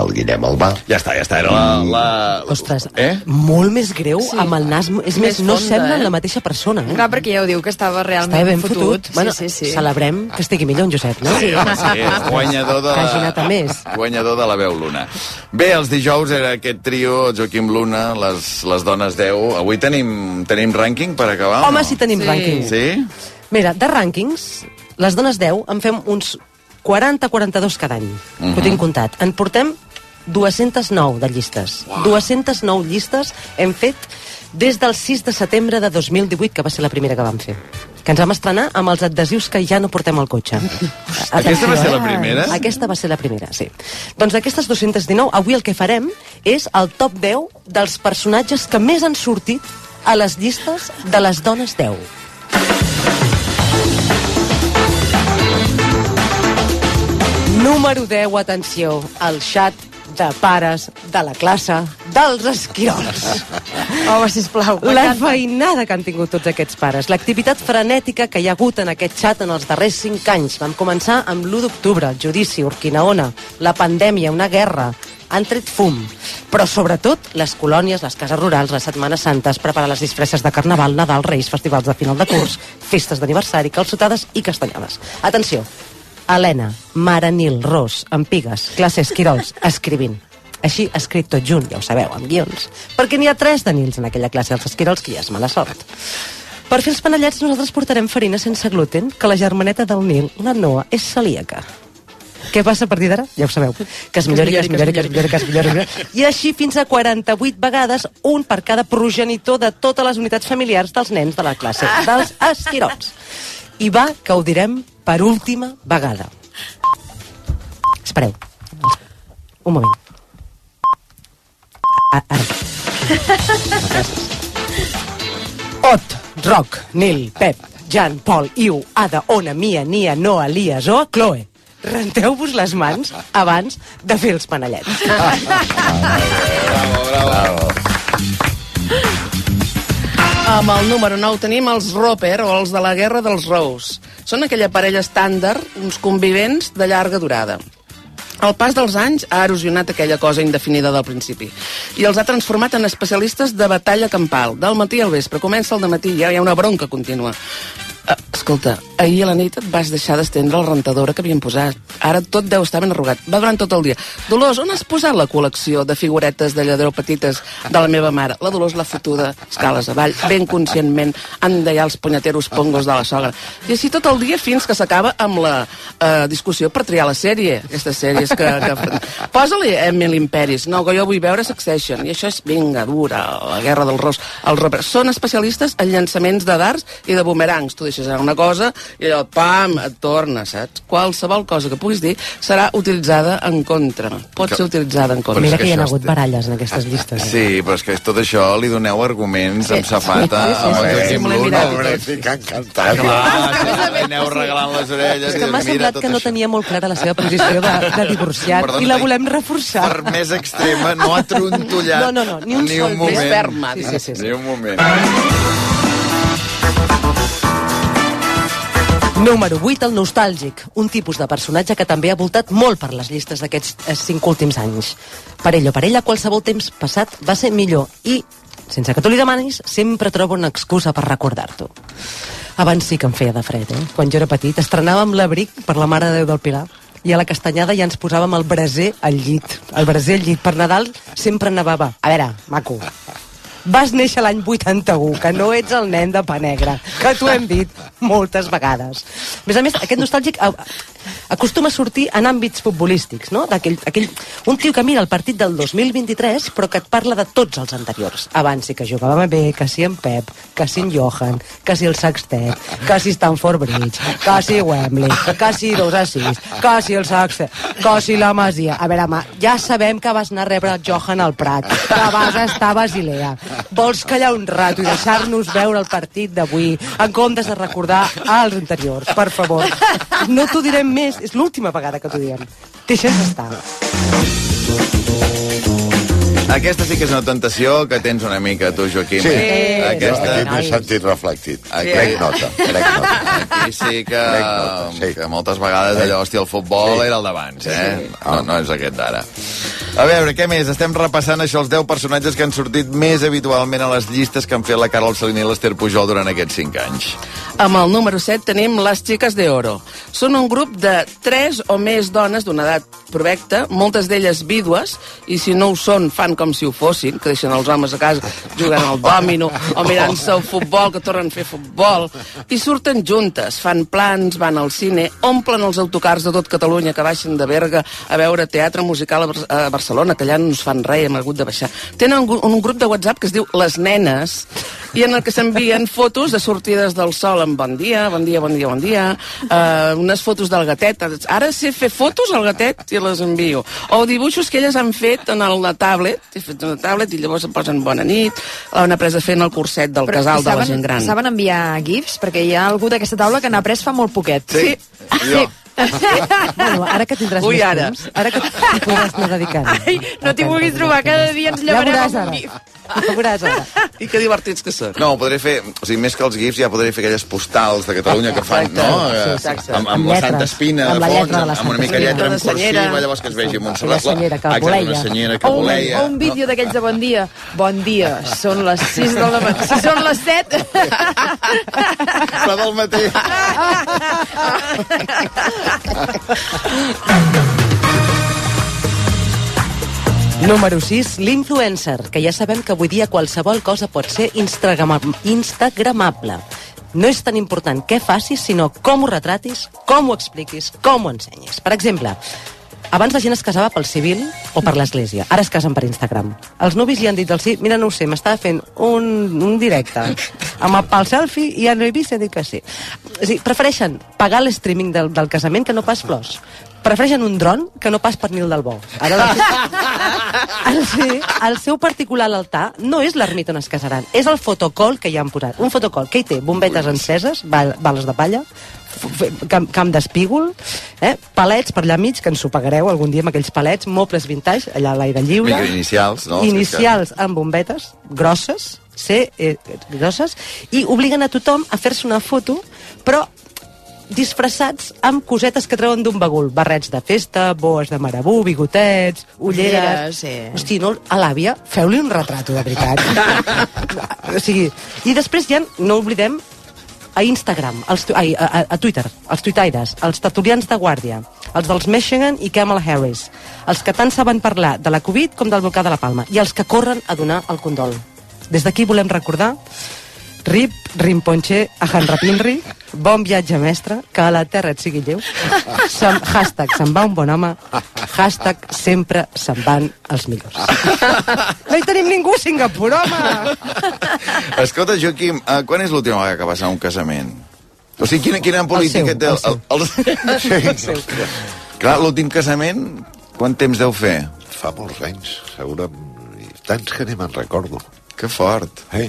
el Guillem Albà. Ja està, ja està, era la... la... Ostres, Eh? molt més greu, sí. amb el nas... És més, Més no fonda, semblen eh? la mateixa persona, eh? Clar, perquè ja ho diu, que estava realment Estava ben fotut. fotut. Bueno, sí, sí, sí. celebrem que estigui millor en Josep, no? Sí, home, sí, guanyador de Que hagi la... anat a més. Guanyador de la veu Luna. Bé, els dijous era aquest trio, Joaquim Luna, les, les dones 10. Avui tenim, tenim rànquing per acabar? o Home, no? sí tenim Sí. rànquing. Sí? Mira, de rànquings, les dones 10 en fem uns 40-42 cada any, uh Mhm. -huh. ho tinc comptat. En portem 209 de llistes. Wow. 209 llistes hem fet des del 6 de setembre de 2018, que va ser la primera que vam fer. Que ens vam estrenar amb els adhesius que ja no portem al cotxe. Aquesta va ser la primera? Aquesta va ser la primera, sí. Doncs d'aquestes 219, avui el que farem és el top 10 dels personatges que més han sortit a les llistes de les dones 10. Número 10, atenció, el xat de pares de la classe dels esquirols. Home, sisplau. La feinada que han tingut tots aquests pares, l'activitat frenètica que hi ha hagut en aquest xat en els darrers 5 anys. Vam començar amb l'1 d'octubre, el judici, Urquinaona, la pandèmia, una guerra, han tret fum. Però sobretot les colònies, les cases rurals, les setmanes santes, preparar les disfresses de carnaval, Nadal, Reis, festivals de final de curs, festes d'aniversari, calçotades i castanyades. Atenció, Helena, Mare Nil, Ros, Empigues, classe Esquirols, escrivint. Així, escrit tot junt, ja ho sabeu, amb guions. Perquè n'hi ha tres de Nils en aquella classe dels esquirols, que ja és mala sort. Per fer els panellets nosaltres portarem farina sense gluten, que la germaneta del Nil, la Noa, és celíaca. Què passa a partir d'ara? Ja ho sabeu. Que es millori, que es millori, que es millori, que es millori. que. I així fins a 48 vegades, un per cada progenitor de totes les unitats familiars dels nens de la classe, dels esquirols. I va, que ho direm per última vegada. Espereu. Un moment. A- Ara. Ot, Roc, Nil, Pep, Jan, Pol, Iu, Ada, Ona, Mia, Nia, Noa, Lia, Zoa, Chloe. Renteu-vos les mans abans de fer els panellets. Bravo, bravo. Amb el número 9 tenim els Roper, o els de la Guerra dels Rous. Són aquella parella estàndard, uns convivents de llarga durada. El pas dels anys ha erosionat aquella cosa indefinida del principi i els ha transformat en especialistes de batalla campal. Del matí al vespre, comença el matí i ja hi ha una bronca contínua. Escolta, ahir a la nit et vas deixar d'estendre la rentadora que havien posat. Ara tot deu estar ben arrugat. Va durant tot el dia. Dolors, on has posat la col·lecció de figuretes de lladró petites de la meva mare? La Dolors l'ha fotuda escales avall, ben conscientment, han d'allà els punyeteros pongos de la sogra. I així tot el dia fins que s'acaba amb la eh, discussió per triar la sèrie. Aquestes sèries que... que... Posa-li Emily in Paris. No, que jo vull veure Succession. I això és, vinga, dura, la guerra del ros. Els són especialistes en llançaments de dards i de boomerangs. Tu deixes anar una cosa i allò, pam, et torna, saps? Qualsevol cosa que puguis dir serà utilitzada en contra. Pot ser utilitzada en contra. Mira que hi ha hagut baralles en aquestes llistes. Eh? Sí, però és que tot això li doneu arguments amb safata. Sí, sí, sí, sí, sí, que encantat. Clar, sí, aneu regalant les orelles. És que i m'ha mira semblat que no tenia molt clara la seva posició de, de divorciat Perdona, i la volem reforçar. Per més extrema, no ha trontollat No, no, no, ni un ni sol un moment. més ferma. Sí, sí, sí, sí. Ni un moment. Número 8, el nostàlgic, un tipus de personatge que també ha voltat molt per les llistes d'aquests eh, cinc últims anys. Per ell o per ella, qualsevol temps passat va ser millor i, sense que tu li demanis, sempre trobo una excusa per recordar-t'ho. Abans sí que em feia de fred, eh? Quan jo era petit, estrenàvem l'abric per la Mare de Déu del Pilar i a la castanyada ja ens posàvem el braser al llit. El braser al llit. Per Nadal sempre nevava. A veure, maco, vas néixer l'any 81, que no ets el nen de pa negre, que t'ho hem dit moltes vegades. A més a més, aquest nostàlgic acostuma a sortir en àmbits futbolístics, no? D'aquell, aquell, un tio que mira el partit del 2023, però que et parla de tots els anteriors. Abans sí que jugàvem bé, que si en Pep, que si en Johan, que si el Sextet, que si Stanford Bridge, que si Wembley, que si 2 a 6, que si el Sextet, que si la Masia. A veure, home, ja sabem que vas anar a rebre el Johan al Prat, que vas estar a Basilea. Vols callar un rato i deixar-nos veure el partit d'avui en comptes de recordar als anteriors, per favor. No t'ho direm més, és l'última vegada que t'ho diem. Deixa'ns estar. Aquesta sí que és una tentació que tens una mica, tu, Joaquim. Sí? Aquesta... aquí m'he sentit reflectit. Aquí- Prenc nota, prenc nota. Aquí sí que, nota, sí. que moltes vegades allò, hòstia, el futbol Sí. era el d'abans, eh? Sí. No, no és aquest d'ara. A veure, què més? Estem repassant això, els 10 personatges que han sortit més habitualment a les llistes que han fet la Carol Salini i l'Ester Pujol durant aquests 5 anys. Amb el número 7 tenim les Xiques de Oro. Són un grup de 3 o més dones d'una edat provecta, moltes d'elles vídues, i si no ho són, fan com si ho fossin, que deixen els homes a casa jugant al dòmino o mirant-se el futbol, que tornen a fer futbol, i surten juntes, fan plans, van al cine, omplen els autocars de tot Catalunya que baixen de Berga a veure teatre musical a Bar- a Barcelona, que allà no ens fan res, hem hagut de baixar. Tenen un, un grup de WhatsApp que es diu Les Nenes, i en el que s'envien fotos de sortides del sol amb bon dia, bon dia, bon dia, bon dia, uh, unes fotos del gatet. Ara sé fer fotos al gatet i les envio. O dibuixos que elles han fet en el, la tablet, he fet una tablet i llavors em posen bona nit, l'han après a fer en el curset del casal i de la saben- gent gran. Saben enviar gifs? Perquè hi ha algú d'aquesta taula que n'ha après fa molt poquet. Sí. sí. Bueno, ara que tindràs Ui, més ara. temps, ara que t'hi podràs anar dedicant. Ai, no t'hi vulguis trobar, cada dia ens Ja llevarem veuràs amb un gif. Ja veuràs ara. I que divertits que són. No, podré fer, o sigui, més que els gifs, ja podré fer aquelles postals de Catalunya que fan, no? sí, Eh, exacte. Amb, amb, Amb la Santa Espina amb de la lletra de la amb, amb una mica lletra en De cursiva, llavors que es vegi Montserrat. Aquella senyera que Exacte, voleia. una senyera que voleia. o un vídeo d'aquells de bon dia. Bon dia, són les 6 del matí. Si són les 7... La del matí. Número 6, l'influencer, que ja sabem que avui dia qualsevol cosa pot ser instagrama- instagramable. No és tan important què facis, sinó com ho retratis, com ho expliquis, com ho ensenyis. Per exemple, abans la gent es casava pel civil o per l'església. Ara es casen per Instagram. Els nuvis li han dit al sí, mira, no ho sé, m'estava fent un, un directe amb el, pel selfie i ja no he vist he dit que sí. O sigui, prefereixen pagar l'streaming del, del casament que no pas flors. Prefereixen un dron que no pas pernil del bo. Ara la... el, sí, el seu particular a l'altar no és l'ermita on es casaran, és el fotocol que hi han posat. Un fotocol que hi té bombetes enceses, ba- bales de palla, camp, camp d'espígol, eh? palets per allà mig, que ens ho pagareu algun dia amb aquells palets, mobles vintage, allà a l'aire lliure. Micro inicials, no? Inicials amb bombetes grosses, sí, eh, grosses, i obliguen a tothom a fer-se una foto, però disfressats amb cosetes que treuen d'un bagul. Barrets de festa, boes de marabú, bigotets, ulleres... Ulleres, sí. Hosti, no, a l'àvia, feu-li un retrato, de veritat. o sigui, I després ja, no oblidem, a Instagram, ai, a, a, a Twitter, els tuitaires, els tertulians de guàrdia, els dels Michigan i Kamala Harris, els que tant saben parlar de la Covid com del volcà de la Palma, i els que corren a donar el condol. Des d'aquí volem recordar Rip, Rimponche, Ahanrapinri, bon viatge mestre, que a la terra et sigui lleu, Sem, hashtag se'n va un bon home, hashtag sempre se'n van els millors. No hi tenim ningú a Singapur, home! Escolta, Joaquim, uh, quan és l'última vegada que vas a un casament? O sigui, quina, quina política seu, té... el seu. el, el, sí. Clar, l'últim casament, quant temps deu fer? Fa molts anys, segurament. Tants que ni me'n recordo. Que fort. Eh?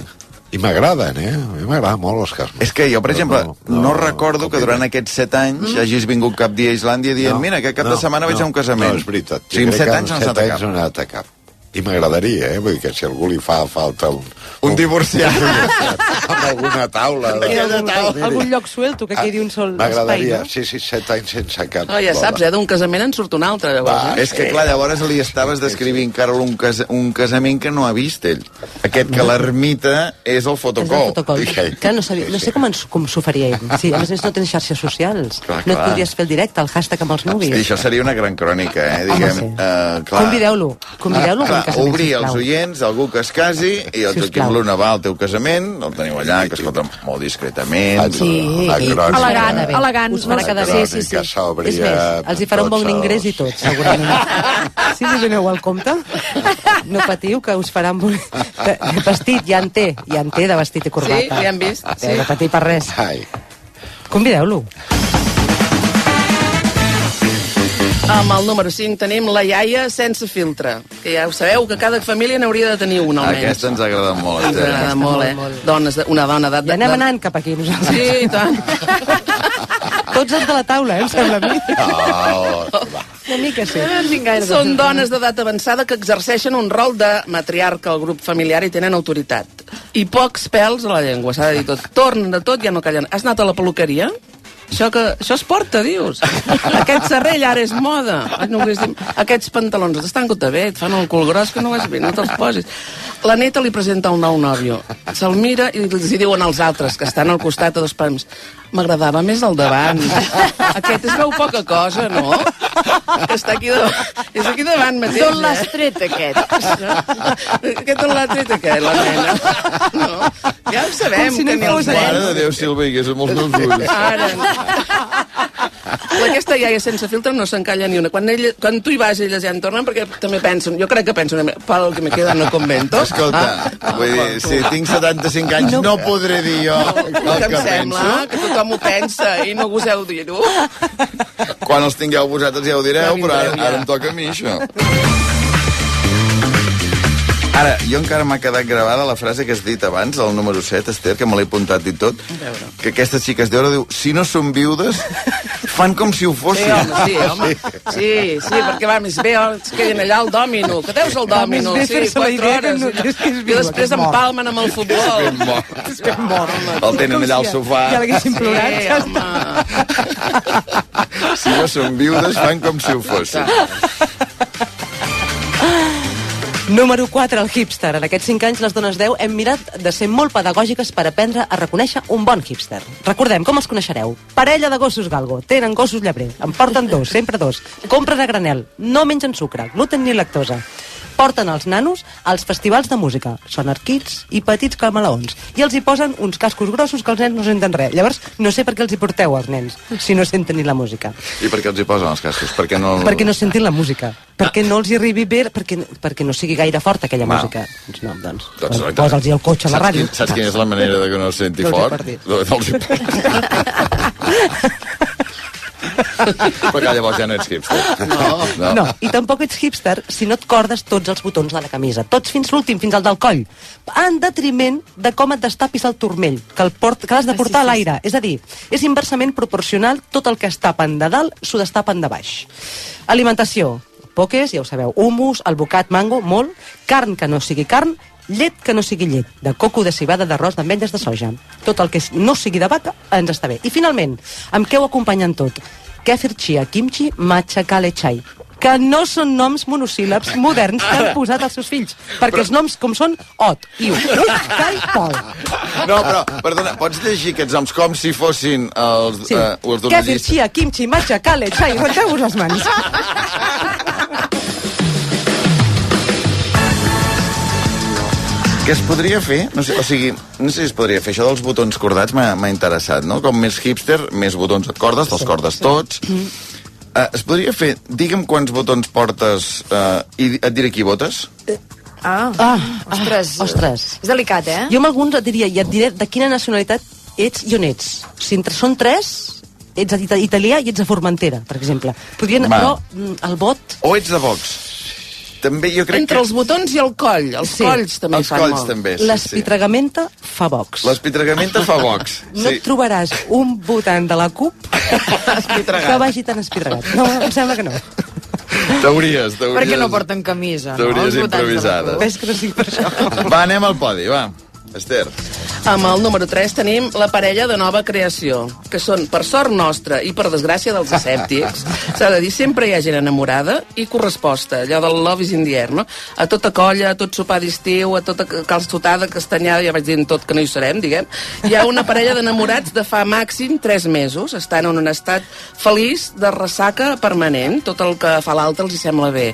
I m'agraden, eh? A mi m'agraden molt els casaments. És que jo, per exemple, no, no, no recordo que durant aquests set anys Mm. hagis vingut cap dia a Islàndia dient mira, aquest cap de setmana vaig a un casament. No, és veritat. O sigui, en set anys no set anat no anat a cap. I m'agradaria, eh? Vull dir que si algú li fa falta un... Un divorciat. amb alguna taula. De... I algun, algun lloc suelto que quedi un sol espai, M'agradaria, no? sí, sí, set anys sense cap. Oh, ja saps, eh? D'un casament en surt un altre, llavors. Va, eh? És que, clar, llavors li estaves descrivint, Carol, un, cas, un casament que no ha vist ell. Aquest que l'ermita és el És el fotocol. fotocol. Clar, no, sabia, no sé com, ens, com s'ho faria ell. Sí, a més a més no tens xarxes socials. Clar, no et clar. podries fer el directe, el hashtag amb els nuvis. Hosti, això seria una gran crònica, eh? Diguem, sí. uh, clar. Convideu-lo, convideu-lo a un clar, casament, obrir els oients, algú que es casi, i el. Joaquim Luna va al teu casament, el teniu allà, que escolta molt discretament. Sí, La i- crònica. Elegant, elegant. Us farà quedar bé, sí, sí. sòbria, És més, els hi farà un bon ingrés i tot, segurament. Si li doneu el compte, no patiu, que us farà un bon... De, de vestit, ja en té, ja en té de vestit i corbata. Sí, ja hem vist, Sí. sí. No patir per res. Ai, Convideu-lo. Amb el número 5 tenim la iaia sense filtre, que ja ho sabeu que cada família n'hauria de tenir una, almenys. Aquesta ens agrada molt. Ens agrada molt, eh? Dones de, una dona d'edat... Ja anem anant cap aquí, nosaltres. Sí, i tant. Tots els de la taula, eh, em sembla a mi. oh, va. Una mica sí. Són dones d'edat avançada que exerceixen un rol de matriarca al grup familiar i tenen autoritat. I pocs pèls a la llengua, s'ha de dir tot. Tornen de tot, ja no callen. Has anat a la peluqueria? Això, que, això es porta, dius. Aquest serrell ara és moda. No ho. Aquests pantalons t'estan gota bé, et fan el cul gros que no vas bé, no te'ls posis. La neta li presenta un nou nòvio. Se'l mira i els hi diuen als altres, que estan al costat a dos pams. M'agradava més el davant. Aquest es veu poca cosa, no? Que està aquí davant. És aquí davant mateix, D'on l'has eh? tret, aquest? Aquest on l'ha tret, aquest, la nena? No. Ja ho sabem, Com si no que hi ni els fos, eh? Mare de Déu, Silva, i és amb els meus ulls. Ara. Aquesta iaia sense filtre no s'encalla ni una. Quan, ell, quan tu hi vas, elles ja en tornen, perquè també pensen, jo crec que pensen, pel que me queda no convento. Escolta, Ah. vull dir, si tinc 75 anys no, podré dir jo el que que em sembla penso. que tothom ho pensa i no goseu dir-ho. Quan els tingueu vosaltres ja ho direu, Ja però ara, ara em toca a mi, això. Ara, jo encara m'ha quedat gravada la frase que has dit abans, el número 7, Esther, que me l'he apuntat i tot, que aquestes xiques d'hora diu, si no són viudes, fan com si ho Sí, fossin. home, sí, home. Sí, sí, perquè va més bé, oh, es queden allà al dòmino. Que deus al dòmino? Sí, quatre hores. no- que és que és I viu, després que és mort. empalmen amb el futbol. És que mort. El tenen allà al sofà. Ja l'haguessin plorat. Sí, Ja home. Si no són viudes, fan com si ho fossin. Número 4, el hipster. En aquests 5 anys, les dones 10 hem mirat de ser molt pedagògiques per aprendre a reconèixer un bon hipster. Recordem, com els coneixereu? Parella de gossos galgo. Tenen gossos llebrer. En porten dos, sempre dos. Compren a granel. No mengen sucre, gluten ni lactosa. Porten els nanos als festivals de música. Són arquits i petits camaleons. I els hi posen uns cascos grossos que els nens no senten res. Llavors, no sé per què els hi porteu als nens, si no senten ni la música. I per què els hi posen els cascos? Perquè no... Perquè no sentin la música. Perquè no els hi arribi bé, perquè, perquè no sigui gaire forta aquella Val. música. Doncs no, doncs, Doncs, doncs posa'ls al cotxe a la saps ràdio. Quin, saps quina és la manera de que no es senti Dels fort? De- Dels hipertits. Perquè llavors ja no ets hipster. No. no, i tampoc ets hipster si no et cordes tots els botons de la camisa, tots fins l'últim, fins al del coll, en detriment de com et destapis el turmell, que el port, que l'has de portar a l'aire. És a dir, és inversament proporcional tot el que es tapen de dalt s'ho destapen de baix. Alimentació, poques, ja ho sabeu, humus, albocat, mango, molt, carn que no sigui carn, llet que no sigui llet, de coco, de cibada, d'arròs, d'ametlles, de soja. Tot el que no sigui de vaca ens està bé. I finalment, amb què ho acompanyen tot? Kefir chia, kimchi, matcha, kale chai que no són noms monosíl·labs moderns que han posat als seus fills, perquè els noms com són Ot, Iu, Kai, Pol. No, però, perdona, pots llegir aquests noms com si fossin els, Sí. eh, els Kefir, chia, kimchi, matcha, kale, chai, renteu-vos les mans. Què es podria fer? No sé, o sigui, no sé si es podria fer. Això dels botons cordats m'ha m'ha interessat, no? Com més hipster, més botons et cordes, te'ls cordes tots. Uh, es podria fer, digue'm quants botons portes uh, i et diré qui votes? Ah, Ah, ostres. ah, ostres. És delicat, eh? Jo amb alguns et diria, i et diré de quina nacionalitat ets i on ets. Si entre són tres, ets ita- italià i ets a Formentera, per exemple. Podrien, Va. però mm, el vot... O ets de Vox? També jo crec Entre que... els botons i el coll. Els Sí. colls també Els fan colls molt. també, sí, sí. L'espitregamenta fa Vox. L'espitregamenta fa Vox. No et trobaràs un votant de la CUP que vagi tan espitregat. No, em sembla que no. Teories, teories. Perquè no porten camisa, no? Teories improvisades. Ves que no sigui per això. Va, anem al podi, va. Esther. Amb el número 3 tenim la parella de nova creació, que són, per sort nostra i per desgràcia dels escèptics, s'ha de dir, sempre hi ha gent enamorada i corresposta, allò del love is in the air, no? A tota colla, a tot sopar d'estiu, a tota calçotada, castanyada, ja vaig dir tot que no hi serem, diguem, hi ha una parella d'enamorats de fa màxim 3 mesos, estan en un estat feliç de ressaca permanent, tot el que fa l'altre els hi sembla bé.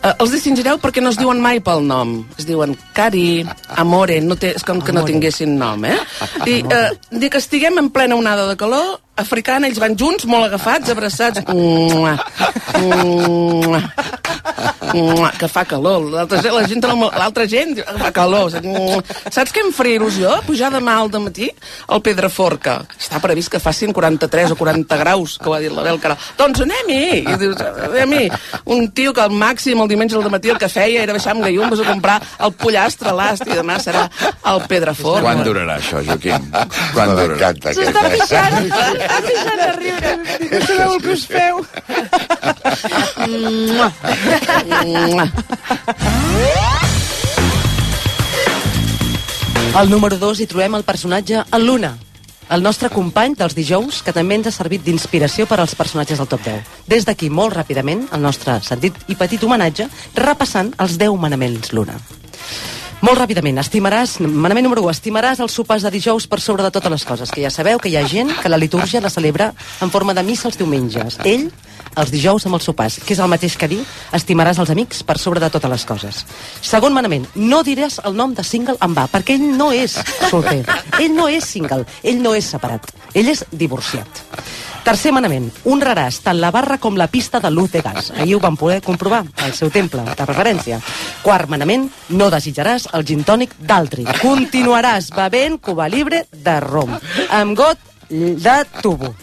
Uh, els distingireu perquè no es diuen mai pel nom. Es diuen Cari, Amore, no té, és com que no tinguessin nom, eh? I uh, dir que estiguem en plena onada de calor, africana, ells van junts, molt agafats, abraçats. Mua, mua, que fa calor. L'altra gent, la gent, l'altra gent fa calor. Saps què em faria il·lusió? Pujar demà al matí al Pedraforca. Està previst que facin 43 o 40 graus, que ho ha dit la Bel Caral. Doncs anem-hi! I dius, anem-hi! Un tio que al màxim el diumenge al matí el que feia era baixar amb gallumbes a comprar el pollastre l'ast i demà serà al Pedraforca. Quan durarà això, Joaquim? Quan durarà? S'està pixant, s'està pixant de riure. No sabeu el que us feu. Al número 2 hi trobem el personatge el Luna, el nostre company dels dijous, que també ens ha servit d'inspiració per als personatges del top 10. Des d'aquí, molt ràpidament, el nostre sentit i petit homenatge, repassant els 10 manaments Luna. Molt ràpidament, estimaràs, manament número 1, estimaràs els sopars de dijous per sobre de totes les coses, que ja sabeu que hi ha gent que la litúrgia la celebra en forma de missa els diumenges. Ell, els dijous amb els sopars, que és el mateix que dir estimaràs els amics per sobre de totes les coses. Segon manament, no diràs el nom de single en va, perquè ell no és solter, ell no és single, ell no és separat, ell és divorciat. Tercer manament, honraràs tant la barra com la pista de luz de gas. Ahir ho vam poder comprovar, al seu temple, de referència. Quart manament, no desitjaràs el gin tònic d'altri. Continuaràs bevent Cuba Libre de rom, amb got de tubo.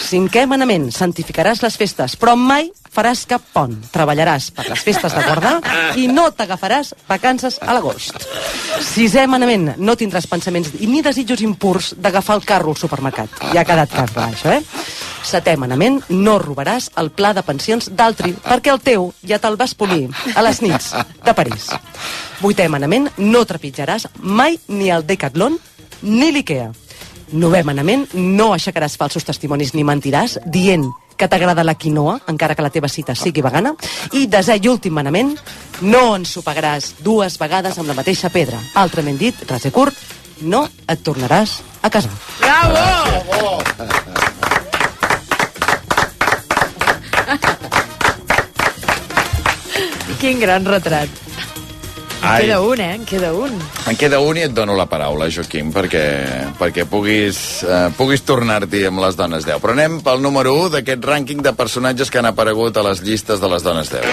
Cinquè manament, santificaràs les festes, però mai faràs cap pont. Treballaràs per les festes de guardar i no t'agafaràs vacances a l'agost. Sisè manament, no tindràs pensaments ni desitjos impurs d'agafar el carro al supermercat. Ja ha quedat clar, això, eh? Setè manament, no robaràs el pla de pensions d'altri, perquè el teu ja te'l vas polir a les nits de París. Vuitè manament, no trepitjaràs mai ni el Decathlon ni l'Ikea. Novè manament, no aixecaràs falsos testimonis ni mentiràs dient que t'agrada la quinoa, encara que la teva cita sigui vegana. I desè i últim manament, no ensopegaràs dues vegades amb la mateixa pedra. Altrament dit, res i curt, no et tornaràs a casar. Bravo! Quin gran retrat. En Ai. queda un, eh? En queda un. En queda un i et dono la paraula, Joaquim, perquè, perquè puguis, eh, puguis tornar-t'hi amb les dones 10. Però anem pel número 1 d'aquest rànquing de personatges que han aparegut a les llistes de les dones 10.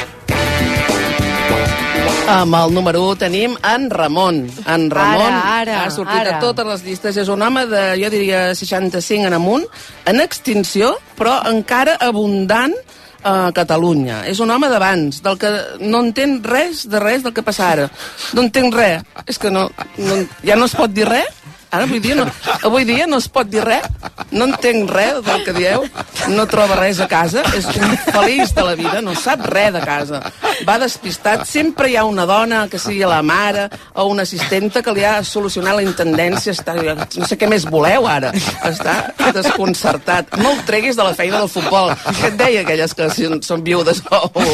Amb el número 1 tenim en Ramon. En Ramon Ara, ara, ha sortit ara. a totes les llistes. És un home de, jo diria, 65 en amunt, en extinció, però encara abundant a Catalunya. És un home d'abans, del que no entén res de res del que passa ara. No entenc res. És que no, no, ja no es pot dir res? Ara, avui dia, no, avui dia no es pot dir res. No entenc res del que dieu. No troba res a casa. És un feliç de la vida. No sap res de casa. Va despistat. Sempre hi ha una dona, que sigui la mare o una assistenta, que li ha solucionat la intendència. Està, no sé què més voleu ara. Està desconcertat. No el treguis de la feina del futbol. Què et deia aquelles que si són viudes o, o,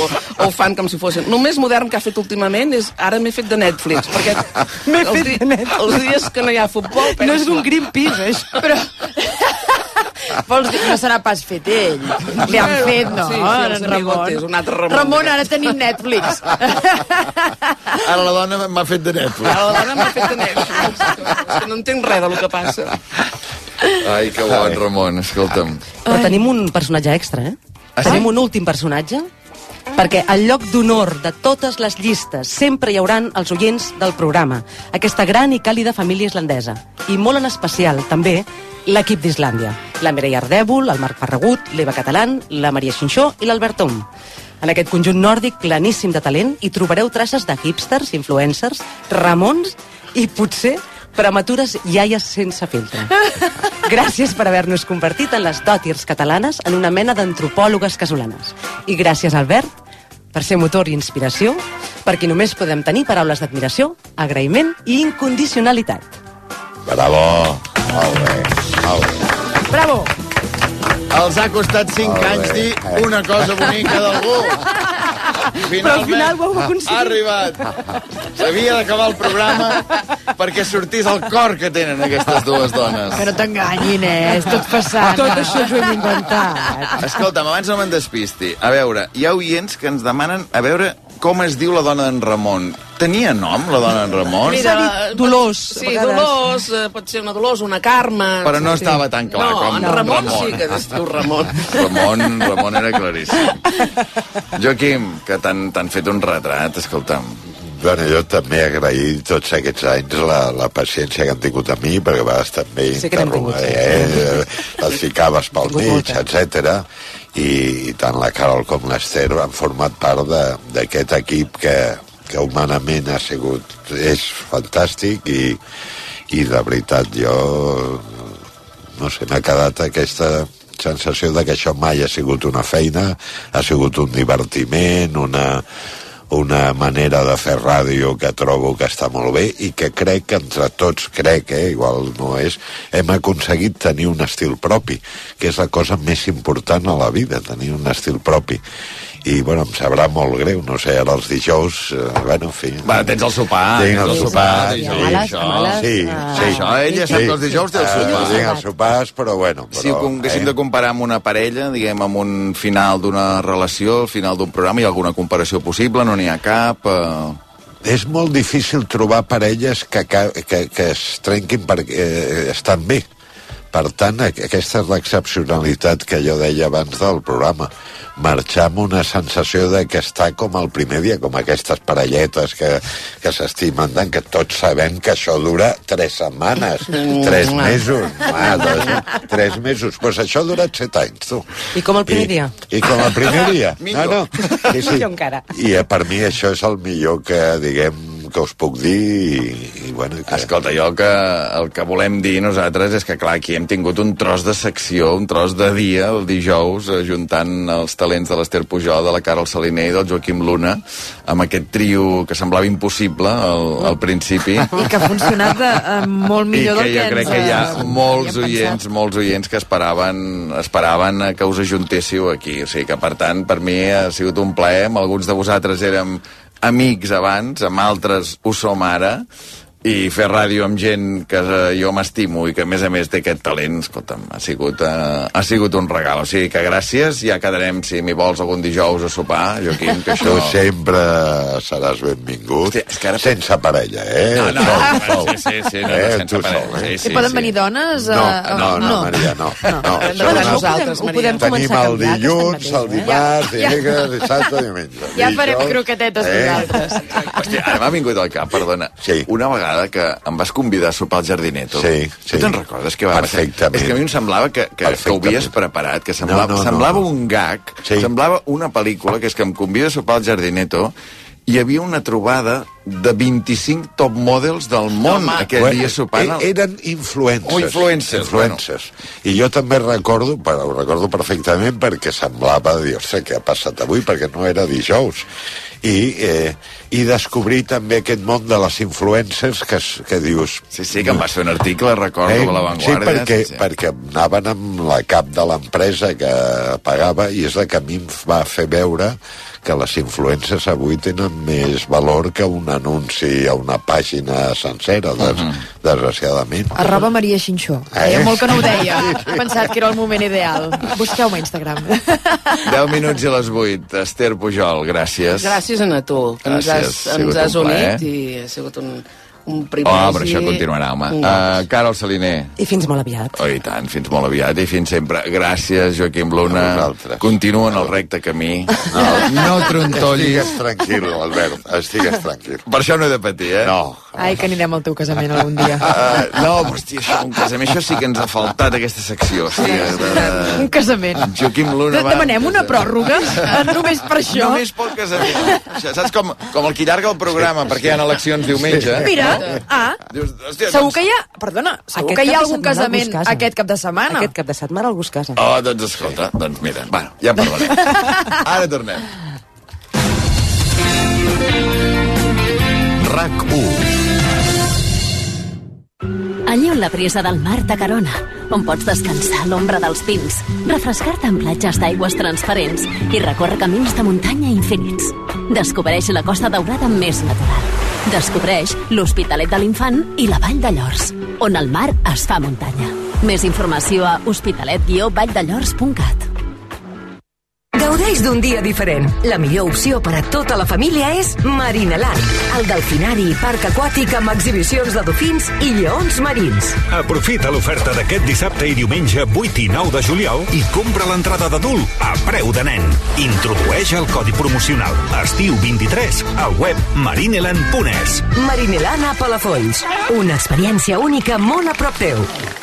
o fan com si fossin. El més modern que ha fet últimament és ara m'he fet de Netflix. Perquè M'he els, fet di- de Netflix. els dies que no hi ha futbol... No és un Greenpeace, això. Però... Vols dir, no serà pas fet ell. Li han fet, no? Sí, sí, en Ramon. amigotes, un altre Ramon. Ramon, ara tenim Netflix. Ara la dona m'ha fet de Netflix. Ara la dona m'ha fet de Netflix. És que no entenc res del que passa. Ai, que bon, Ramon, escolta'm. Però tenim un personatge extra, eh? Ah, sí? Tenim un últim personatge, perquè al lloc d'honor de totes les llistes sempre hi hauran els oients del programa, aquesta gran i càlida família islandesa. I molt en especial, també, l'equip d'Islàndia. La Mireia Ardèvol, el Marc Ferragut, l'Eva Catalán, la Maria Xinxó i l'Albert Tom. En aquest conjunt nòrdic planíssim de talent hi trobareu traces de hipsters, influencers, ramons i potser prematures iaies sense filtre. Gràcies per haver-nos convertit en les dòtirs catalanes en una mena d'antropòlogues casolanes. I gràcies, Albert, per ser motor i inspiració, per qui només podem tenir paraules d'admiració, agraïment i incondicionalitat. Bravo. Molt bé, molt bé. Bravo! Els ha costat 5 Molt bé. anys dir una cosa bonica d'algú. Però al final ho heu aconseguit. Ha arribat. S'havia d'acabar el programa perquè sortís el cor que tenen aquestes dues dones. Que no t'enganyin, eh? És tot passant. Tot això ens ho hem inventat. Escolta'm, abans no me'n despisti. A veure, hi ha oients que ens demanen a veure com es diu la dona d'en Ramon. Tenia nom, la dona d'en Ramon? S'ha dit Dolors, Sí. Dolors, eh, pot ser una Dolors, una Carme... Però no sí. estava tan clar no, com en Ramon, Ramon. sí que es diu Ramon. Ramon, Ramon era claríssim. Joaquim, que t'han fet un retrat, escolta'm. Bueno, jo també agrair tots aquests anys la, la paciència que han tingut a mi, perquè a vegades també Sí tingut, sí. eh, les ficaves pel mig, etc. I, tant la Carol com l'Ester han format part d'aquest equip que, que humanament ha sigut... És fantàstic i, i de veritat jo no sé, m'ha quedat aquesta sensació de que això mai ha sigut una feina, ha sigut un divertiment, una, una manera de fer ràdio que trobo que està molt bé i que crec que entre tots, crec, eh, igual no és, hem aconseguit tenir un estil propi, que és la cosa més important a la vida, tenir un estil propi. I, bueno, em sabrà molt greu, no sé, ara els dijous, eh, bueno, en fi... Va, tens el sopar. Tinc el tens sopar, sí, sí, males, això. males, sí, ah, sí. Això, ella sap que els dijous té el Eh, sopar. Tinc els sopars, però bueno... Però, Si ho haguéssim eh? de comparar amb una parella, diguem, amb un final d'una relació, al final d'un programa, hi ha alguna comparació possible? No n'hi ha cap? Eh... és molt difícil trobar parelles que, que, que, que es trenquin perquè eh, estan bé. Per tant, aqu- aquesta és l'excepcionalitat que jo deia abans del programa. Marxar amb una sensació de que està com el primer dia, com aquestes parelletes que, que s'estimen tant, que tots sabem que això dura tres setmanes, tres mesos. Doncs, tres mesos. Doncs pues això ha durat set anys, tu. I com el primer dia? I com el primer dia. No, no. Sí, sí. Encara. I eh, per mi això és el millor que, diguem, que us puc dir i, i bueno, que... Escolta, jo el que, el que volem dir nosaltres és que, clar, aquí hem tingut un tros de secció, un tros de dia, el dijous, ajuntant els talents de l'Ester Pujol, de la Carol Saliner i del Joaquim Luna, amb aquest trio que semblava impossible al, al principi. I que ha funcionat de, eh, molt I millor que del jo que crec ens, que hi ha eh, molts oients, molts oients que esperaven, esperaven que us ajuntéssiu aquí. O sigui que, per tant, per mi ha sigut un plaer. Amb alguns de vosaltres érem amics abans, amb altres ho som ara, i fer ràdio amb gent que eh, jo m'estimo i que a més a més té aquest talent, escolta'm, ha sigut, eh, ha sigut un regal. O sigui que gràcies, ja quedarem si m'hi vols algun dijous a sopar, Joaquim, que això... Tu sempre seràs benvingut, Hòstia, és que ara... sense parella, eh? No, no, Sol, no, sol. sí, sí, sí, no, no, eh? sense tu parella, sol, eh? sí, I poden venir dones? No, eh, no, no, Maria, no. no. no no. nosaltres, ho Maria. podem Tenim el canviar dilluns, el eh? dimarts, Ja, ja. dimecres, dissabte, diumenge. Ja farem croquetetes eh? nosaltres. Hòstia, ara m'ha vingut al cap, perdona. Sí. Una vegada que em vas convidar a sopar al Jardineto. Sí, sí. Tu te'n recordes que va? Perfectament. És que a mi em semblava que, que, que ho havies preparat, que semblava, No, no, semblava no. un gag, Sí. semblava una pel·lícula, que és que em convida a sopar al Jardineto hi havia una trobada de 25 top models del món Home, aquell bueno, dia sopant. e- Eren influencers. Oh, influencers, influencers. I jo també recordo, però ho recordo perfectament perquè semblava dir, ostres, què ha passat avui? Perquè no era dijous. I, eh, i descobrir també aquest món de les influencers que, que dius... Sí, sí, que em vas fer un article, recordo, a La Sí, Vanguardia. perquè, sí, sí. perquè anaven amb la cap de l'empresa que pagava i és la que a mi em va fer veure que les influències avui tenen més valor que un anunci a una pàgina sencera, des, desgraciadament. Arroba Maria Xinxó. Eh? Feia molt que no ho deia. He pensat que era el moment ideal. Busqueu-me a Instagram. 10 minuts i les 8. Esther Pujol, gràcies. Gràcies a tu, que ens Gràcies, has, ens has un plaer. unit i ha sigut un, un privilegi. Oh, però això continuarà, home. Uh, Carol Saliner. I fins molt aviat. Oh, i tant, fins molt aviat i fins sempre. Gràcies, Joaquim Luna. Continua en el recte camí. No, no trontollis. Estigues tranquil, Albert, estigues tranquil. Per això no he de patir, eh? No. Ai, que anirem al teu casament algun dia. Uh, no, però hòstia, això, un casament, això sí que ens ha faltat aquesta secció. Sí, de, Un casament. Joaquim Luna va... demanem una pròrroga només per això. Només pel casament. Saps com, com el que llarga el programa perquè hi ha eleccions diumenge? Mira, ah, Dius, hòstia, segur doncs... que hi ha... Perdona, segur Aquest que hi ha algun casament casa. aquest cap de setmana. Aquest cap de setmana algú es casa. Oh, doncs escolta, doncs mira, bueno, ja en parlarem. Ara tornem. RAC 1 Allí on la brisa del mar t'acarona, on pots descansar a l'ombra dels pins, refrescar-te en platges d'aigües transparents i recórrer camins de muntanya infinits. Descobreix la Costa Daurada més natural. Descobreix l'Hospitalet de l'Infant i la Vall de Llors, on el mar es fa muntanya. Més informació a hospitalet-valldellors.cat. Gaudeix d'un dia diferent. La millor opció per a tota la família és Marineland, el delfinari i parc aquàtic amb exhibicions de dofins i lleons marins. Aprofita l'oferta d'aquest dissabte i diumenge 8 i 9 de juliol i compra l'entrada d'adult a preu de nen. Introdueix el codi promocional Estiu 23 al web marineland.es. Marineland a Palafolls. Una experiència única molt a prop teu.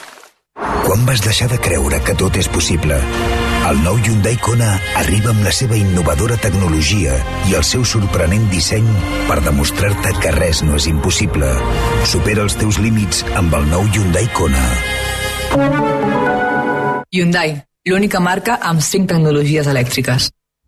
Quan vas deixar de creure que tot és possible? El nou Hyundai Kona arriba amb la seva innovadora tecnologia i el seu sorprenent disseny per demostrar-te que res no és impossible. Supera els teus límits amb el nou Hyundai Kona. Hyundai, l'única marca amb 5 tecnologies elèctriques.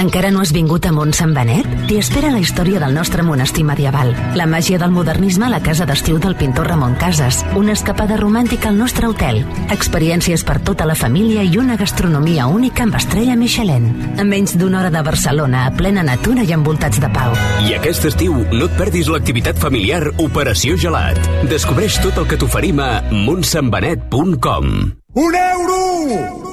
Encara no has vingut a Mont Sant Benet? T'hi espera la història del nostre monestir medieval, la màgia del modernisme a la casa d'estiu del pintor Ramon Casas, una escapada romàntica al nostre hotel, experiències per tota la família i una gastronomia única amb estrella Michelin. A menys d'una hora de Barcelona, a plena natura i envoltats de pau. I aquest estiu no et perdis l'activitat familiar Operació Gelat. Descobreix tot el que t'oferim a montsanbenet.com. Un euro! Un euro!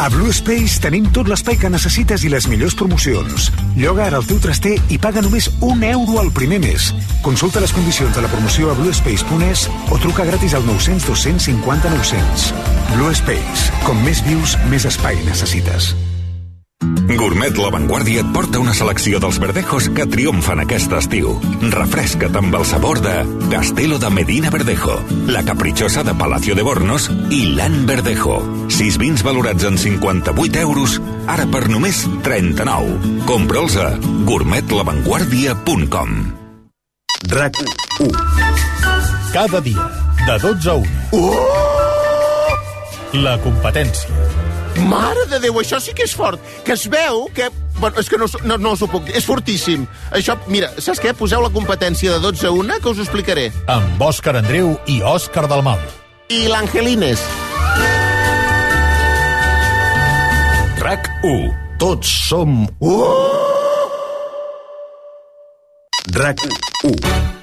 A Blue Space tenim tot l'espai que necessites i les millors promocions. Lloga ara el teu traster i paga només un euro al primer mes. Consulta les condicions de la promoció a bluespace.es o truca gratis al 900 250 900. Blue Space. Com més vius, més espai necessites. Gourmet La Vanguardia et porta una selecció dels verdejos que triomfen aquest estiu. Refresca't amb el sabor de Castelo de Medina Verdejo, la caprichosa de Palacio de Bornos i l'An Verdejo. Sis vins valorats en 58 euros, ara per només 39. Compra'ls a gourmetlavanguardia.com RAC 1 Cada dia, de 12 a 1. La competència. Mare de Déu, això sí que és fort. Que es veu que... Bueno, és que no, no, no us ho puc dir. És fortíssim. Això, mira, saps què? Poseu la competència de 12 a 1, que us ho explicaré. Amb Òscar Andreu i Òscar Dalmau. I l'Angelines. RAC 1. Tots som u. RAC 1.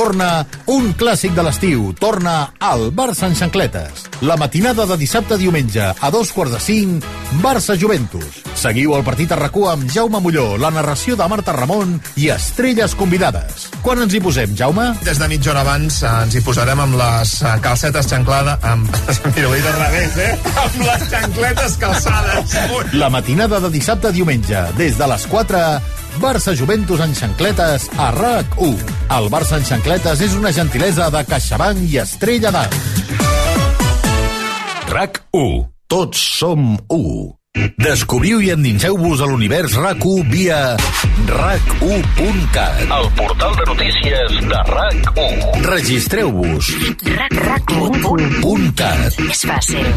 Torna un clàssic de l'estiu. Torna al Barça en xancletes. La matinada de dissabte a diumenge a dos quarts de cinc, Barça-Juventus. Seguiu el partit a rac amb Jaume Molló, la narració de Marta Ramon i estrelles convidades. Quan ens hi posem, Jaume? Des de mitja hora abans eh, ens hi posarem amb les eh, calcetes xanclada... Amb... Mira, ho he dit al revés, eh? Amb les xancletes calçades. La matinada de dissabte a diumenge, des de les 4, Barça-Juventus en xancletes a RAC1. El Barça en xancletes és una gentilesa de CaixaBank i Estrella d'Am. RAC 1. Tots som u. Descobriu i endinseu-vos a l'univers RAC1 via rac1.cat. El portal de notícies de RAC 1. Registreu-vos. RAC1.cat. És fàcil.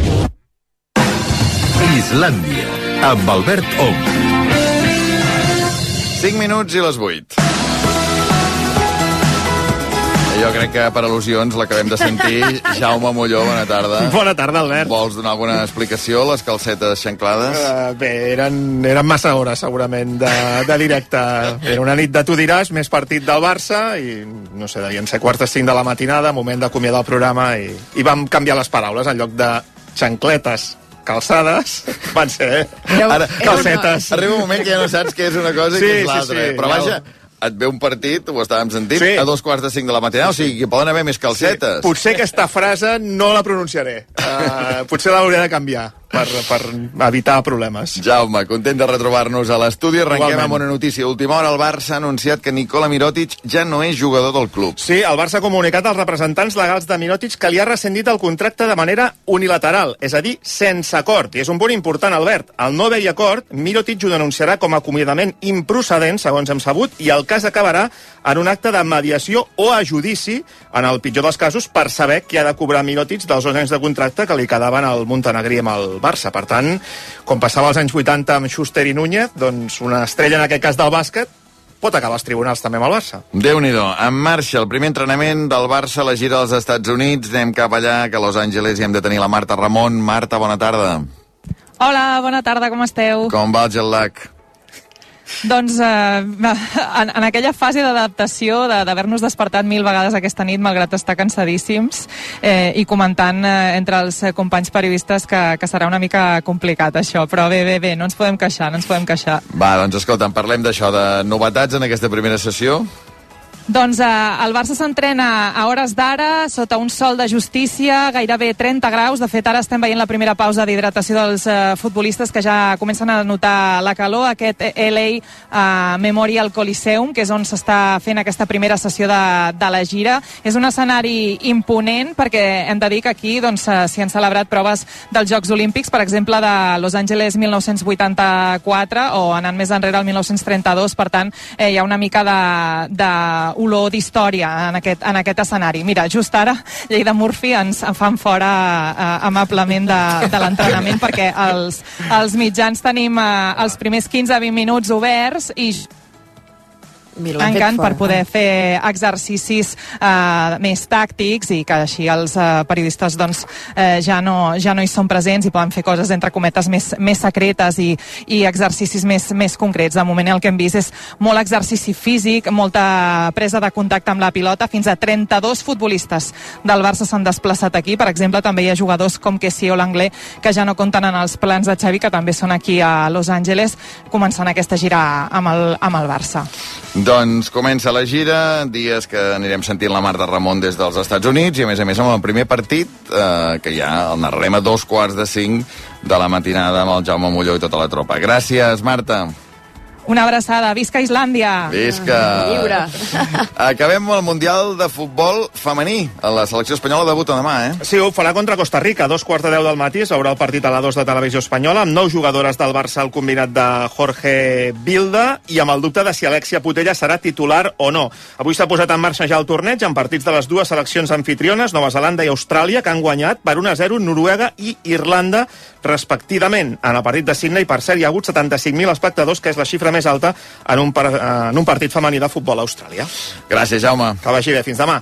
Islàndia, amb Albert Ong. 5 minuts i les 8. Jo crec que per al·lusions l'acabem de sentir. Jaume Molló, bona tarda. Bona tarda, Albert. Vols donar alguna explicació, les calcetes xanclades? Uh, bé, eren, eren massa hores, segurament, de, de directe. Era una nit de tu diràs, més partit del Barça, i no sé, devien ser quarts de cinc de la matinada, moment d'acomiadar el programa, i, i vam canviar les paraules. En lloc de xancletes calçades, van ser Ara, calcetes. Arriba un moment que ja no saps què és una cosa Sí, i què és sí, l'altra. sí, eh? Però ja vaja, et ve un partit, ho estàvem sentint, Sí. a dos quarts de cinc de la matinada, o sigui que poden haver més calcetes. Potser aquesta frase no la pronunciaré. Uh, potser l'hauré de canviar per, per evitar problemes. Jaume, content de retrobar-nos a l'estudi. Arrenquem Igualment. amb una notícia. Última hora, el Barça ha anunciat que Nicola Mirotic ja no és jugador del club. Sí, el Barça ha comunicat als representants legals de Mirotic que li ha rescindit el contracte de manera unilateral, és a dir, sense acord. I és un punt important, Albert. Al no haver-hi acord, Mirotic ho denunciarà com a acomiadament improcedent, segons hem sabut, i el cas acabarà en un acte de mediació o a judici, en el pitjor dels casos, per saber qui ha de cobrar Mirotic dels dos anys de contracte que li quedaven al Montenegrí amb el Barça. Per tant, com passava als anys 80 amb Schuster i Núñez, doncs una estrella en aquest cas del bàsquet pot acabar als tribunals també amb el Barça. déu nhi En marxa el primer entrenament del Barça a la gira als Estats Units. Anem cap allà, que a Los Angeles hi hem de tenir la Marta Ramon. Marta, bona tarda. Hola, bona tarda, com esteu? Com va el jet lag? Doncs eh, en, en aquella fase d'adaptació, de- d'haver-nos despertat mil vegades aquesta nit, malgrat estar cansadíssims, eh, i comentant eh, entre els companys periodistes que, que serà una mica complicat això, però bé, bé, bé, no ens podem queixar, no ens podem queixar. Va, doncs escolta, parlem d'això, de novetats en aquesta primera sessió. Doncs eh, el Barça s'entrena a hores d'ara, sota un sol de justícia, gairebé 30 graus. De fet, ara estem veient la primera pausa d'hidratació dels eh, futbolistes que ja comencen a notar la calor. Aquest LA eh, Memorial Coliseum, que és on s'està fent aquesta primera sessió de, de la gira. És un escenari imponent perquè hem de dir que aquí doncs, eh, s'hi han celebrat proves dels Jocs Olímpics, per exemple, de Los Angeles 1984 o anant més enrere al 1932. Per tant, eh, hi ha una mica de, de olor d'història en, aquest, en aquest escenari. Mira, just ara Lleida Murphy ens en fan fora eh, amablement de, de l'entrenament perquè els, els mitjans tenim eh, els primers 15-20 minuts oberts i Mira, tancant per poder fer exercicis eh, més tàctics i que així els eh, periodistes doncs, eh, ja, no, ja no hi són presents i poden fer coses entre cometes més, més secretes i, i exercicis més, més concrets. De moment el que hem vist és molt exercici físic, molta presa de contacte amb la pilota, fins a 32 futbolistes del Barça s'han desplaçat aquí. Per exemple, també hi ha jugadors com Kessie o l'Anglè que ja no compten en els plans de Xavi, que també són aquí a Los Angeles, començant aquesta gira amb el, amb el Barça. Doncs comença la gira, dies que anirem sentint la Marta Ramon des dels Estats Units i a més a més amb el primer partit eh, que ja el narrarem a dos quarts de cinc de la matinada amb el Jaume Molló i tota la tropa. Gràcies, Marta. Una abraçada. Visca Islàndia! Visca! Lliure. Acabem el Mundial de Futbol femení. La selecció espanyola debuta demà, eh? Sí, ho farà contra Costa Rica, a dos quarts de deu del matí. S'haurà el partit a la 2 de Televisió Espanyola, amb nou jugadores del Barça al combinat de Jorge Bilda i amb el dubte de si Alexia Putella serà titular o no. Avui s'ha posat en marxa ja el torneig amb partits de les dues seleccions anfitriones, Nova Zelanda i Austràlia, que han guanyat per 1-0 Noruega i Irlanda, respectivament. En el partit de Sydney, per cert, hi ha hagut 75.000 espectadors, que és la xifra més alta en un, par en un partit femení de futbol a Austràlia. Gràcies, Jaume. Que vagi bé. Fins demà.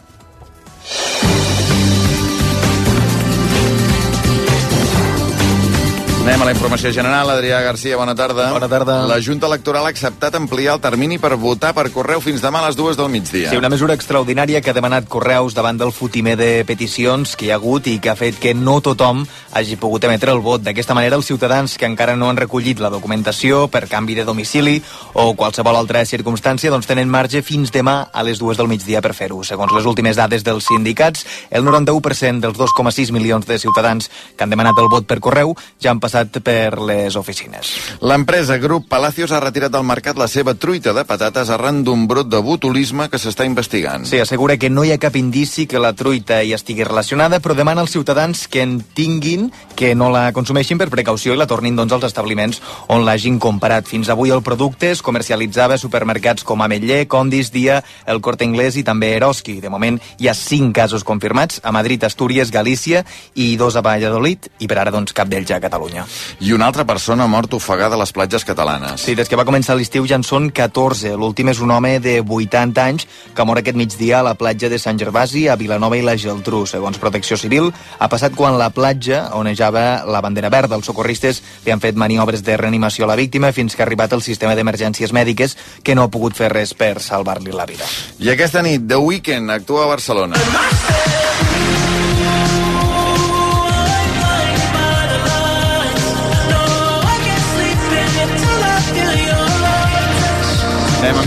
Anem a la informació general. Adrià Garcia, bona tarda. Bona tarda. La Junta Electoral ha acceptat ampliar el termini per votar per correu fins demà a les dues del migdia. Sí, una mesura extraordinària que ha demanat Correus davant del fotimer de peticions que hi ha hagut i que ha fet que no tothom hagi pogut emetre el vot. D'aquesta manera, els ciutadans que encara no han recollit la documentació per canvi de domicili o qualsevol altra circumstància doncs tenen marge fins demà a les dues del migdia per fer-ho. Segons les últimes dades dels sindicats, el 91% dels 2,6 milions de ciutadans que han demanat el vot per correu ja han passat per les oficines. L'empresa Grup Palacios ha retirat del mercat la seva truita de patates arran d'un brot de botulisme que s'està investigant. Sí, assegura que no hi ha cap indici que la truita hi estigui relacionada, però demana als ciutadans que en tinguin, que no la consumeixin per precaució i la tornin doncs, als establiments on l'hagin comparat. Fins avui el producte es comercialitzava a supermercats com Ametller, Condis, Dia, El Corte Inglés i també Eroski. De moment hi ha cinc casos confirmats a Madrid, Astúries, Galícia i dos a Valladolid i per ara doncs cap d'ells ja a Catalunya. I una altra persona ha mort ofegada a les platges catalanes. Sí, des que va començar l'estiu ja en són 14. L'últim és un home de 80 anys que mor aquest migdia a la platja de Sant Gervasi, a Vilanova i la Geltrú. Segons Protecció Civil, ha passat quan la platja onejava la bandera verda. Els socorristes li han fet maniobres de reanimació a la víctima fins que ha arribat el sistema d'emergències mèdiques que no ha pogut fer res per salvar-li la vida. I aquesta nit, The Weeknd actua a Barcelona.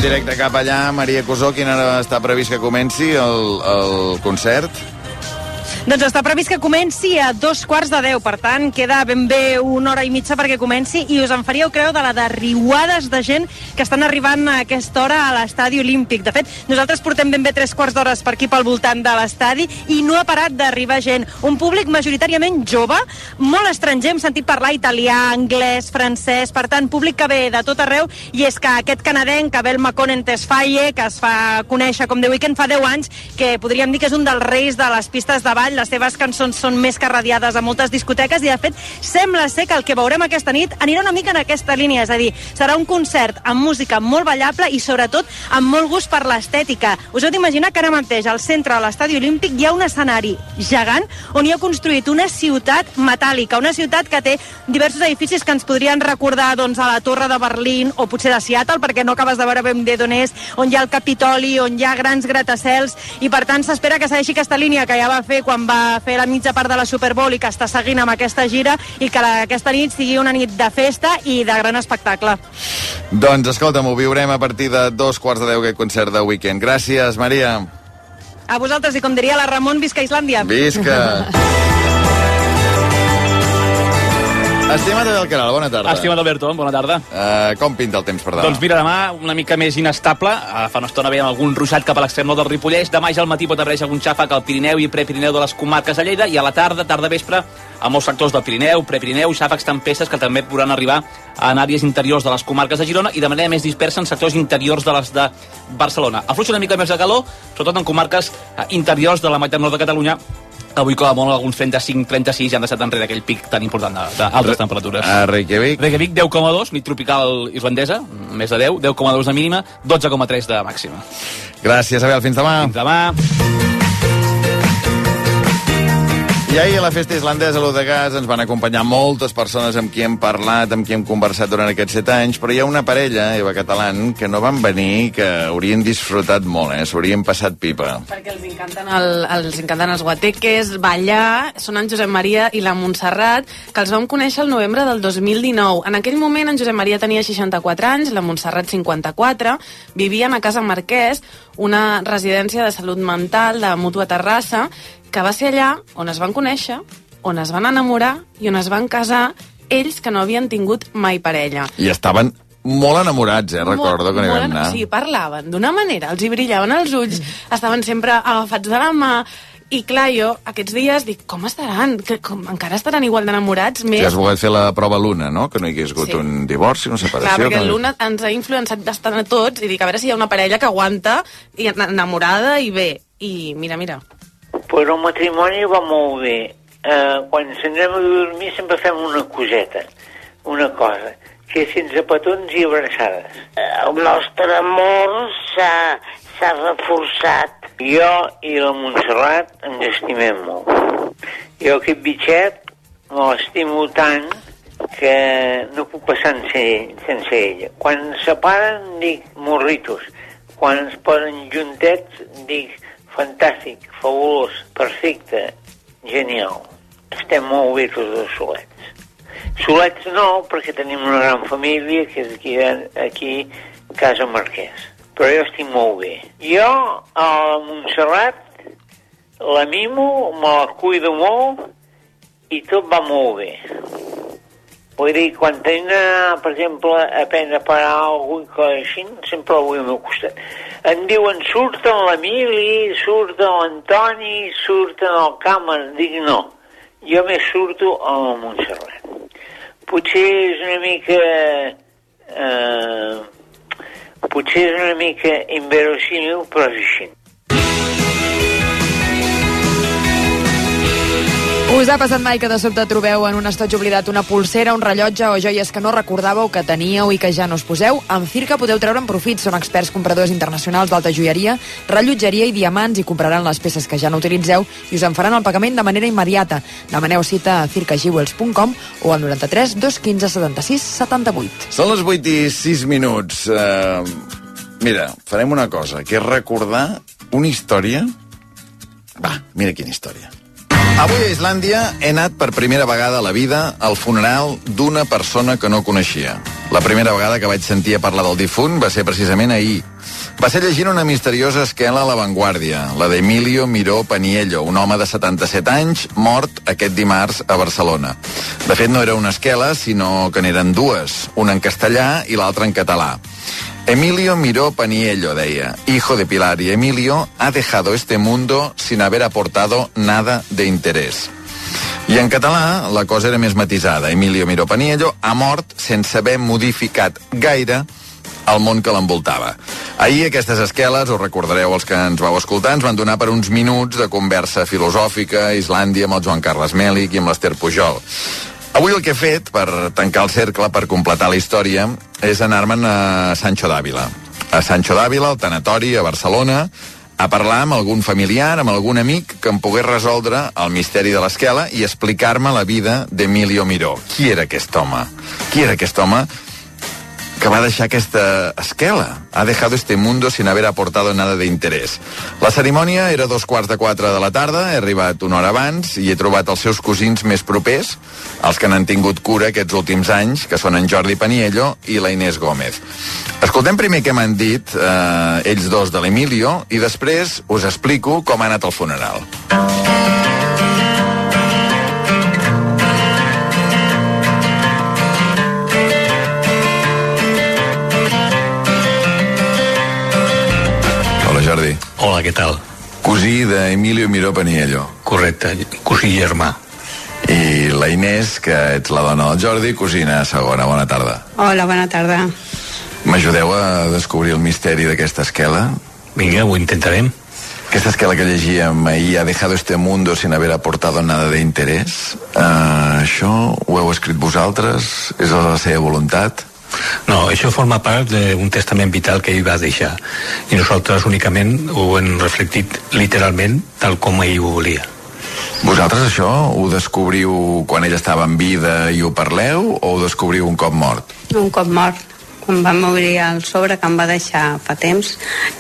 Directe cap allà. Maria Cosó, quina hora està previst que comenci el, el concert? Doncs està previst que comenci a dos quarts de deu, per tant, queda ben bé una hora i mitja perquè comenci i us en faríeu creu de la de riuades de gent que estan arribant a aquesta hora a l'estadi olímpic. De fet, nosaltres portem ben bé tres quarts d'hores per aquí pel voltant de l'estadi i no ha parat d'arribar gent. Un públic majoritàriament jove, molt estranger, hem sentit parlar italià, anglès, francès, per tant, públic que ve de tot arreu i és que aquest canadenc, Abel Maconen Tesfaye, que es fa conèixer com The Weeknd fa 10 anys, que podríem dir que és un dels reis de les pistes de ball, les seves cançons són més que radiades a moltes discoteques i, de fet, sembla ser que el que veurem aquesta nit anirà una mica en aquesta línia, és a dir, serà un concert amb música molt ballable i, sobretot, amb molt gust per l'estètica. Us heu d'imaginar que ara mateix al centre de l'estadi olímpic hi ha un escenari gegant on hi ha construït una ciutat metàl·lica, una ciutat que té diversos edificis que ens podrien recordar doncs, a la Torre de Berlín o potser de Seattle, perquè no acabes de veure ben bé d'on és, on hi ha el Capitoli, on hi ha grans gratacels, i per tant s'espera que segueixi aquesta línia que ja va fer quan va fer la mitja part de la Super Bowl i que està seguint amb aquesta gira i que la, aquesta nit sigui una nit de festa i de gran espectacle. Doncs escolta'm, ho viurem a partir de dos quarts de deu aquest concert de weekend. Gràcies, Maria. A vosaltres, i com diria la Ramon, visca Islàndia. Visca. Estimat Alcaral, bona tarda. Estimat Alberto, bona tarda. Uh, com pinta el temps per demà? Doncs mira, demà una mica més inestable. Uh, fa una estona veiem algun ruixat cap a l'extrem nord del Ripollès. Demà ja al matí pot aparèixer algun xàfec al Pirineu i Prepirineu de les comarques de Lleida i a la tarda, tarda vespre, a molts sectors del Pirineu, Prepirineu, xàfecs tempestes que també podran arribar en àrees interiors de les comarques de Girona i de manera més dispersa en sectors interiors de les de Barcelona. Afluixa una mica més de calor, sobretot en comarques uh, interiors de la meitat nord de Catalunya, Avui, com a molt, alguns 35-36 ja han deixat enrere aquell pic tan important d'altes temperatures. A Reykjavik? Reykjavik 10,2, nit tropical islandesa, més de 10, 10,2 de mínima, 12,3 de màxima. Gràcies, Abel. Fins demà. Fins demà. I ahir a la festa islandesa a l'Odegas ens van acompanyar moltes persones amb qui hem parlat, amb qui hem conversat durant aquests set anys, però hi ha una parella, Eva Catalán, que no van venir, que haurien disfrutat molt, eh? S'haurien passat pipa. Perquè els encanten, el, els encanten els guateques, ballar, són en Josep Maria i la Montserrat, que els vam conèixer el novembre del 2019. En aquell moment en Josep Maria tenia 64 anys, la Montserrat 54, vivien a Casa Marquès, una residència de salut mental de Mútua Terrassa, que va ser allà on es van conèixer, on es van enamorar i on es van casar ells que no havien tingut mai parella. I estaven molt enamorats, eh? Recordo que n'hi vam anar. Sí, parlaven d'una manera, els hi brillaven els ulls, estaven sempre agafats de la mà, i clar, jo aquests dies dic, com estaran? Que, com, encara estaran igual d'enamorats? Si Més... has volgut fer la prova Luna, no? Que no hi hagués hagut Sí. un divorci, una Clar, separació... perquè que... l'una ens ha influenciat bastant a tots i dic, a veure si hi ha una parella que aguanta i enamorada i bé. I mira, mira. Pues el matrimoni va molt bé. Uh, quan anem a dormir sempre fem una coseta, una cosa, que és sense petons i abraçades. El nostre amor s'ha reforçat. Jo i la Montserrat ens estimem molt. Jo aquest bitxet me l'estimo tant que no puc passar sense, ell, sense ella. Quan ens separen dic morritos. Quan ens posen juntets dic fantàstic, fabulós, perfecte, genial. Estem molt bé tots dos solets. Solets no, perquè tenim una gran família que és aquí, aquí Casa Marquès. Però jo estic molt bé. Jo, a Montserrat, la mimo, me la cuido molt i tot va molt bé. Vull dir, quan tenim, d'anar, per exemple, a aprendre a parar alguna cosa així, sempre la vull al meu costat. Em diuen, surten l'Emili, surten l'Antoni, surten el Cameron. Dic, no, jo més surto a la Montserrat. Potser és una mica... Eh, potser és una mica inverosímil, però és així. Us ha passat mai que de sobte trobeu en un estoig oblidat una pulsera, un rellotge o joies que no recordàveu que teníeu i que ja no us poseu? Amb Circa podeu treure'n profit. Són experts compradors internacionals d'alta joieria, rellotgeria i diamants i compraran les peces que ja no utilitzeu i us en faran el pagament de manera immediata. Demaneu cita a circajewels.com o al 93 215 76 78. Són les 8 i 6 minuts. Uh, mira, farem una cosa, que és recordar una història... Va, mira quina història. Avui a Islàndia he anat per primera vegada a la vida al funeral d'una persona que no coneixia. La primera vegada que vaig sentir a parlar del difunt va ser precisament ahir. Va ser llegint una misteriosa esquela a l'avantguàrdia, la d'Emilio Miró Paniello, un home de 77 anys, mort aquest dimarts a Barcelona. De fet, no era una esquela, sinó que n'eren dues, una en castellà i l'altra en català. Emilio Miró Paniello deia, hijo de Pilar y Emilio ha dejado este mundo sin haber aportado nada de interés. I en català la cosa era més matisada. Emilio Miró Paniello ha mort sense haver modificat gaire el món que l'envoltava. Ahir aquestes esqueles, us recordareu els que ens vau escoltar, ens van donar per uns minuts de conversa filosòfica a Islàndia amb el Joan Carles Mèlic i amb l'Ester Pujol. Avui el que he fet, per tancar el cercle, per completar la història, és anar-me'n a Sancho d'Àvila. A Sancho d'Àvila, al tanatori, a Barcelona, a parlar amb algun familiar, amb algun amic que em pogués resoldre el misteri de l'esquela i explicar-me la vida d'Emilio Miró. Qui era aquest home? Qui era aquest home que va deixar aquesta esquela. Ha dejado este mundo sin haber aportado nada de interés. La cerimònia era dos quarts de quatre de la tarda, he arribat una hora abans i he trobat els seus cosins més propers, els que n'han tingut cura aquests últims anys, que són en Jordi Paniello i la Inés Gómez. Escoltem primer què m'han dit eh, ells dos de l'Emilio i després us explico com ha anat el funeral. Hola, què tal? Cosí d'Emilio Miró Paniello. Correcte, cosí germà. I la Inés, que ets la dona del Jordi, cosina segona. Bona tarda. Hola, bona tarda. M'ajudeu a descobrir el misteri d'aquesta esquela? Vinga, ho intentarem. Aquesta esquela que llegíem ahir ha dejado este mundo sin haber aportado nada de interés. Uh, això ho heu escrit vosaltres? És la seva voluntat? No, això forma part d'un testament vital que ell va deixar i nosaltres únicament ho hem reflectit literalment tal com ell ho volia. Vosaltres això ho descobriu quan ell estava en vida i ho parleu o ho descobriu un cop mort? Un cop mort, quan vam obrir el sobre que em va deixar fa temps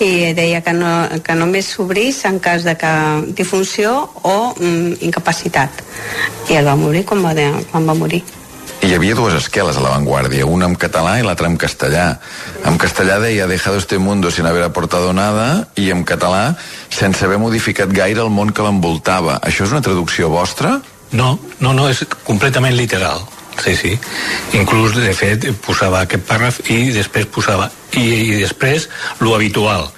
i deia que, no, que només s'obrís en cas de que difunció o mm, incapacitat. I el va morir quan va, de, quan va morir. I hi havia dues esqueles a l'avantguàrdia, una en català i l'altra en castellà. En castellà deia dejado este mundo sin haber aportado nada i en català sense haver modificat gaire el món que l'envoltava. Això és una traducció vostra? No, no, no, és completament literal. Sí, sí. Inclús, de fet, posava aquest pàrraf i després posava i, i després lo habitual,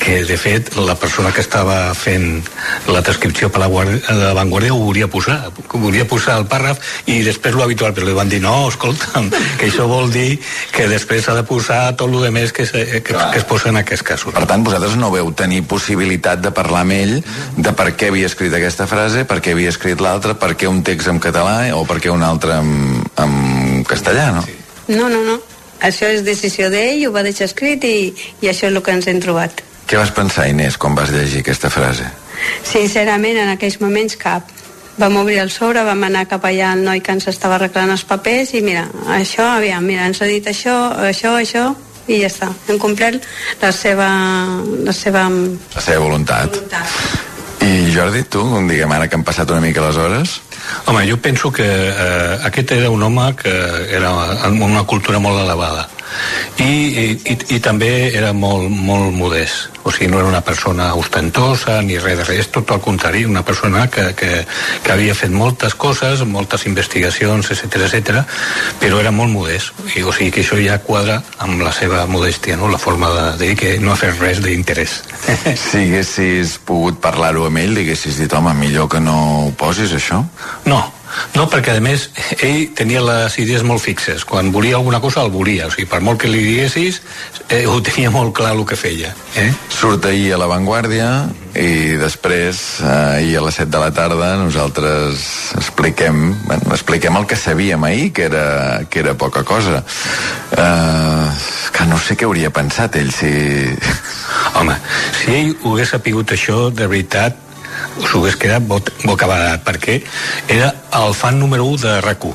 que de fet la persona que estava fent la transcripció per la, guardia, la Vanguardia ho volia posar, ho volia posar el pàrraf i després lo habitual, però li van dir no, escolta'm, que això vol dir que després s'ha de posar tot lo de més que, se, que, que es posa en aquests casos. Per tant, vosaltres no veu tenir possibilitat de parlar amb ell de per què havia escrit aquesta frase, per què havia escrit l'altra, per què un text en català o per què un altre en, en castellà, no? Sí. No, no, no. Això és decisió d'ell, ho va deixar escrit i, i això és el que ens hem trobat. Què vas pensar, Inés, quan vas llegir aquesta frase? Sincerament, en aquells moments cap. Vam obrir el sobre, vam anar cap allà al noi que ens estava arreglant els papers i mira, això, aviam, mira, ens ha dit això, això, això, i ja està. Hem complert la seva... La seva, La seva voluntat. I Jordi, tu, diguem ara que han passat una mica les hores, Home, jo penso que eh, aquest era un home que era amb una cultura molt elevada. I, i, i, i també era molt, molt modest. O sigui, no era una persona ostentosa ni res de res, tot al contrari una persona que, que, que havia fet moltes coses moltes investigacions, etc etc, però era molt modest. I, o sigui que això ja quadra amb la seva modèstia, no? la forma de, dir que no ha fet res d'interès. Si haguessis pogut parlar-ho amb ell, haguessis dit, home, millor que no ho posis, això? No, no, perquè a més ell tenia les idees molt fixes. Quan volia alguna cosa el volia. O sigui, per molt que li diguessis, eh, ho tenia molt clar el que feia. Eh? Surt ahir a La Vanguardia i després, eh, ahir a les 7 de la tarda, nosaltres expliquem, bueno, expliquem el que sabíem ahir, que era, que era poca cosa. Eh, que no sé què hauria pensat ell si... Home, si ell ho hagués sapigut això, de veritat, s'ho hagués quedat bocabadat, perquè era el fan número 1 de rac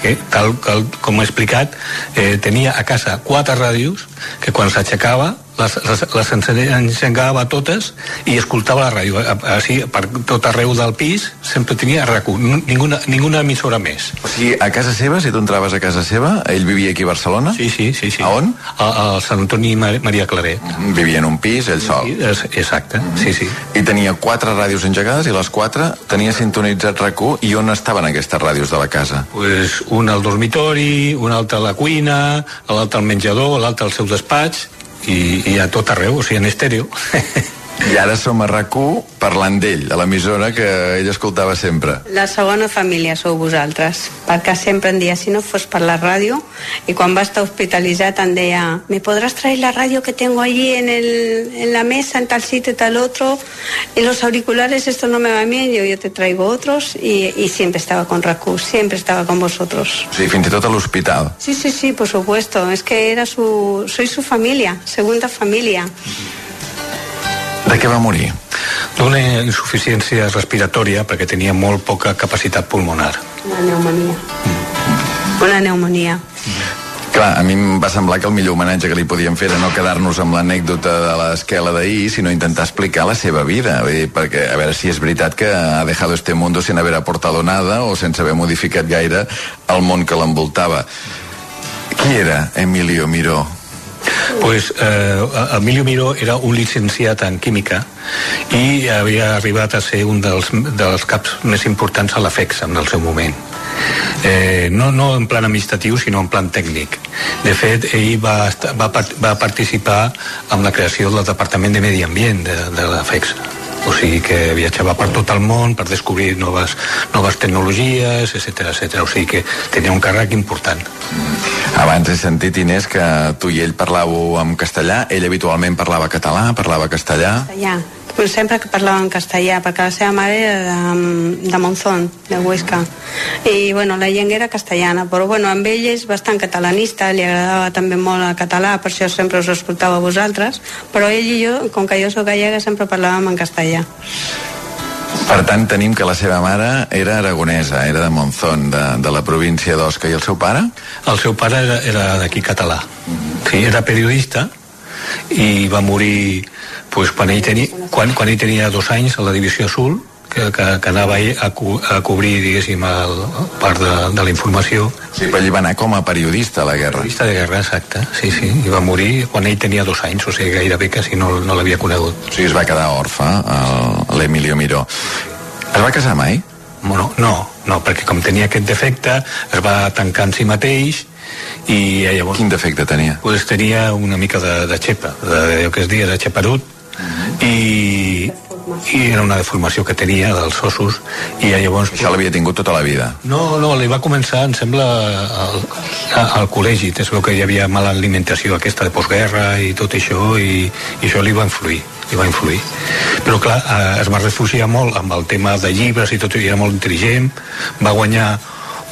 que, tal, tal com he explicat, eh, tenia a casa quatre ràdios que quan s'aixecava les, les, les encengava totes i escoltava la ràdio. Així, per tot arreu del pis sempre tenia rac ninguna, ninguna emissora més. O sigui, a casa seva, si tu entraves a casa seva, ell vivia aquí a Barcelona? Sí, sí, sí. sí. A on? A, a Sant Antoni Maria Claret. Vivia en un pis, ell sol. Sí, exacte, sí, sí. I tenia quatre ràdios engegades i les quatre tenia sintonitzat rac i on estaven aquestes ràdios de la casa? Pues una al dormitori, una altra a la cuina, l'altra al menjador, l'altra al seu despatx, i, i a tot arreu, o sigui, en estèreo. I ara som a rac parlant d'ell, a l'emissora que ell escoltava sempre. La segona família sou vosaltres, perquè sempre em deia, si no fos per la ràdio, i quan va estar hospitalitzat em deia, ¿me podrás traer la radio que tengo allí en, el, en la mesa, en tal sitio, tal otro? Y los auriculares, esto no me va bien, yo, yo te traigo otros, y, y siempre estaba con rac siempre estaba con vosotros. Sí, fins i tot a l'hospital. Sí, sí, sí, por supuesto, es que era su, soy su familia, segunda familia. De què va morir? D'una insuficiència respiratòria perquè tenia molt poca capacitat pulmonar. Una pneumonia. Una pneumonia. Clar, a mi em va semblar que el millor homenatge que li podíem fer era no quedar-nos amb l'anècdota de l'esquela d'ahir, sinó intentar explicar la seva vida. Vull dir, perquè, a veure si és veritat que ha dejado este mundo sin haber aportado nada o sense haver modificat gaire el món que l'envoltava. Qui era Emilio Miró? Pues eh, Emilio Miró era un llicenciat en química i havia arribat a ser un dels, dels caps més importants a la FEX en el seu moment. Eh, no, no en plan administratiu, sinó en plan tècnic. De fet, ell va, estar, va, va participar en la creació del Departament de Medi Ambient de, de la o sigui que viatjava per tot el món per descobrir noves, noves tecnologies, etc etc. O sigui que tenia un càrrec important. Abans he sentit, Inés, que tu i ell parlàveu en castellà, ell habitualment parlava català, parlava castellà... Castellà. Pues sempre que parlava en castellà, perquè la seva mare era de, de Monzón, de Huesca. I, bueno, la llengua era castellana, però, bueno, amb ell és bastant catalanista, li agradava també molt el català, per això sempre us escoltava a vosaltres, però ell i jo, com que jo sóc gallega, sempre parlàvem en castellà. Per tant, tenim que la seva mare era aragonesa, era de Monzón, de, de la província d'Osca. I el seu pare? El seu pare era, era d'aquí català. Sí, era periodista i va morir pues, quan, ell tenia, quan, quan ell tenia dos anys a la divisió Sul que, que, que anava a, co a cobrir diguéssim el, part de, de la informació. Sí, però ell va anar com a periodista a la guerra. Periodista de guerra, exacte, sí, sí i va morir quan ell tenia dos anys, o sigui gairebé que si no, no l'havia conegut. O sigui, es va quedar orfe l'Emilio Miró. Es va casar mai? Bueno, no, no, perquè com tenia aquest defecte, es va tancar en si mateix i eh, llavors... Quin defecte tenia? Pues tenia una mica de, de xepa, de, de, que es dia de xeperut, i, i era una deformació que tenia dels ossos i llavors... Això l'havia tingut tota la vida? No, no, li va començar, em sembla, al, al col·legi. Es veu que hi havia mala alimentació aquesta de postguerra i tot això, i, i això li va influir li va influir. Però clar, eh, es va refugiar molt amb el tema de llibres i tot, i era molt intel·ligent, va guanyar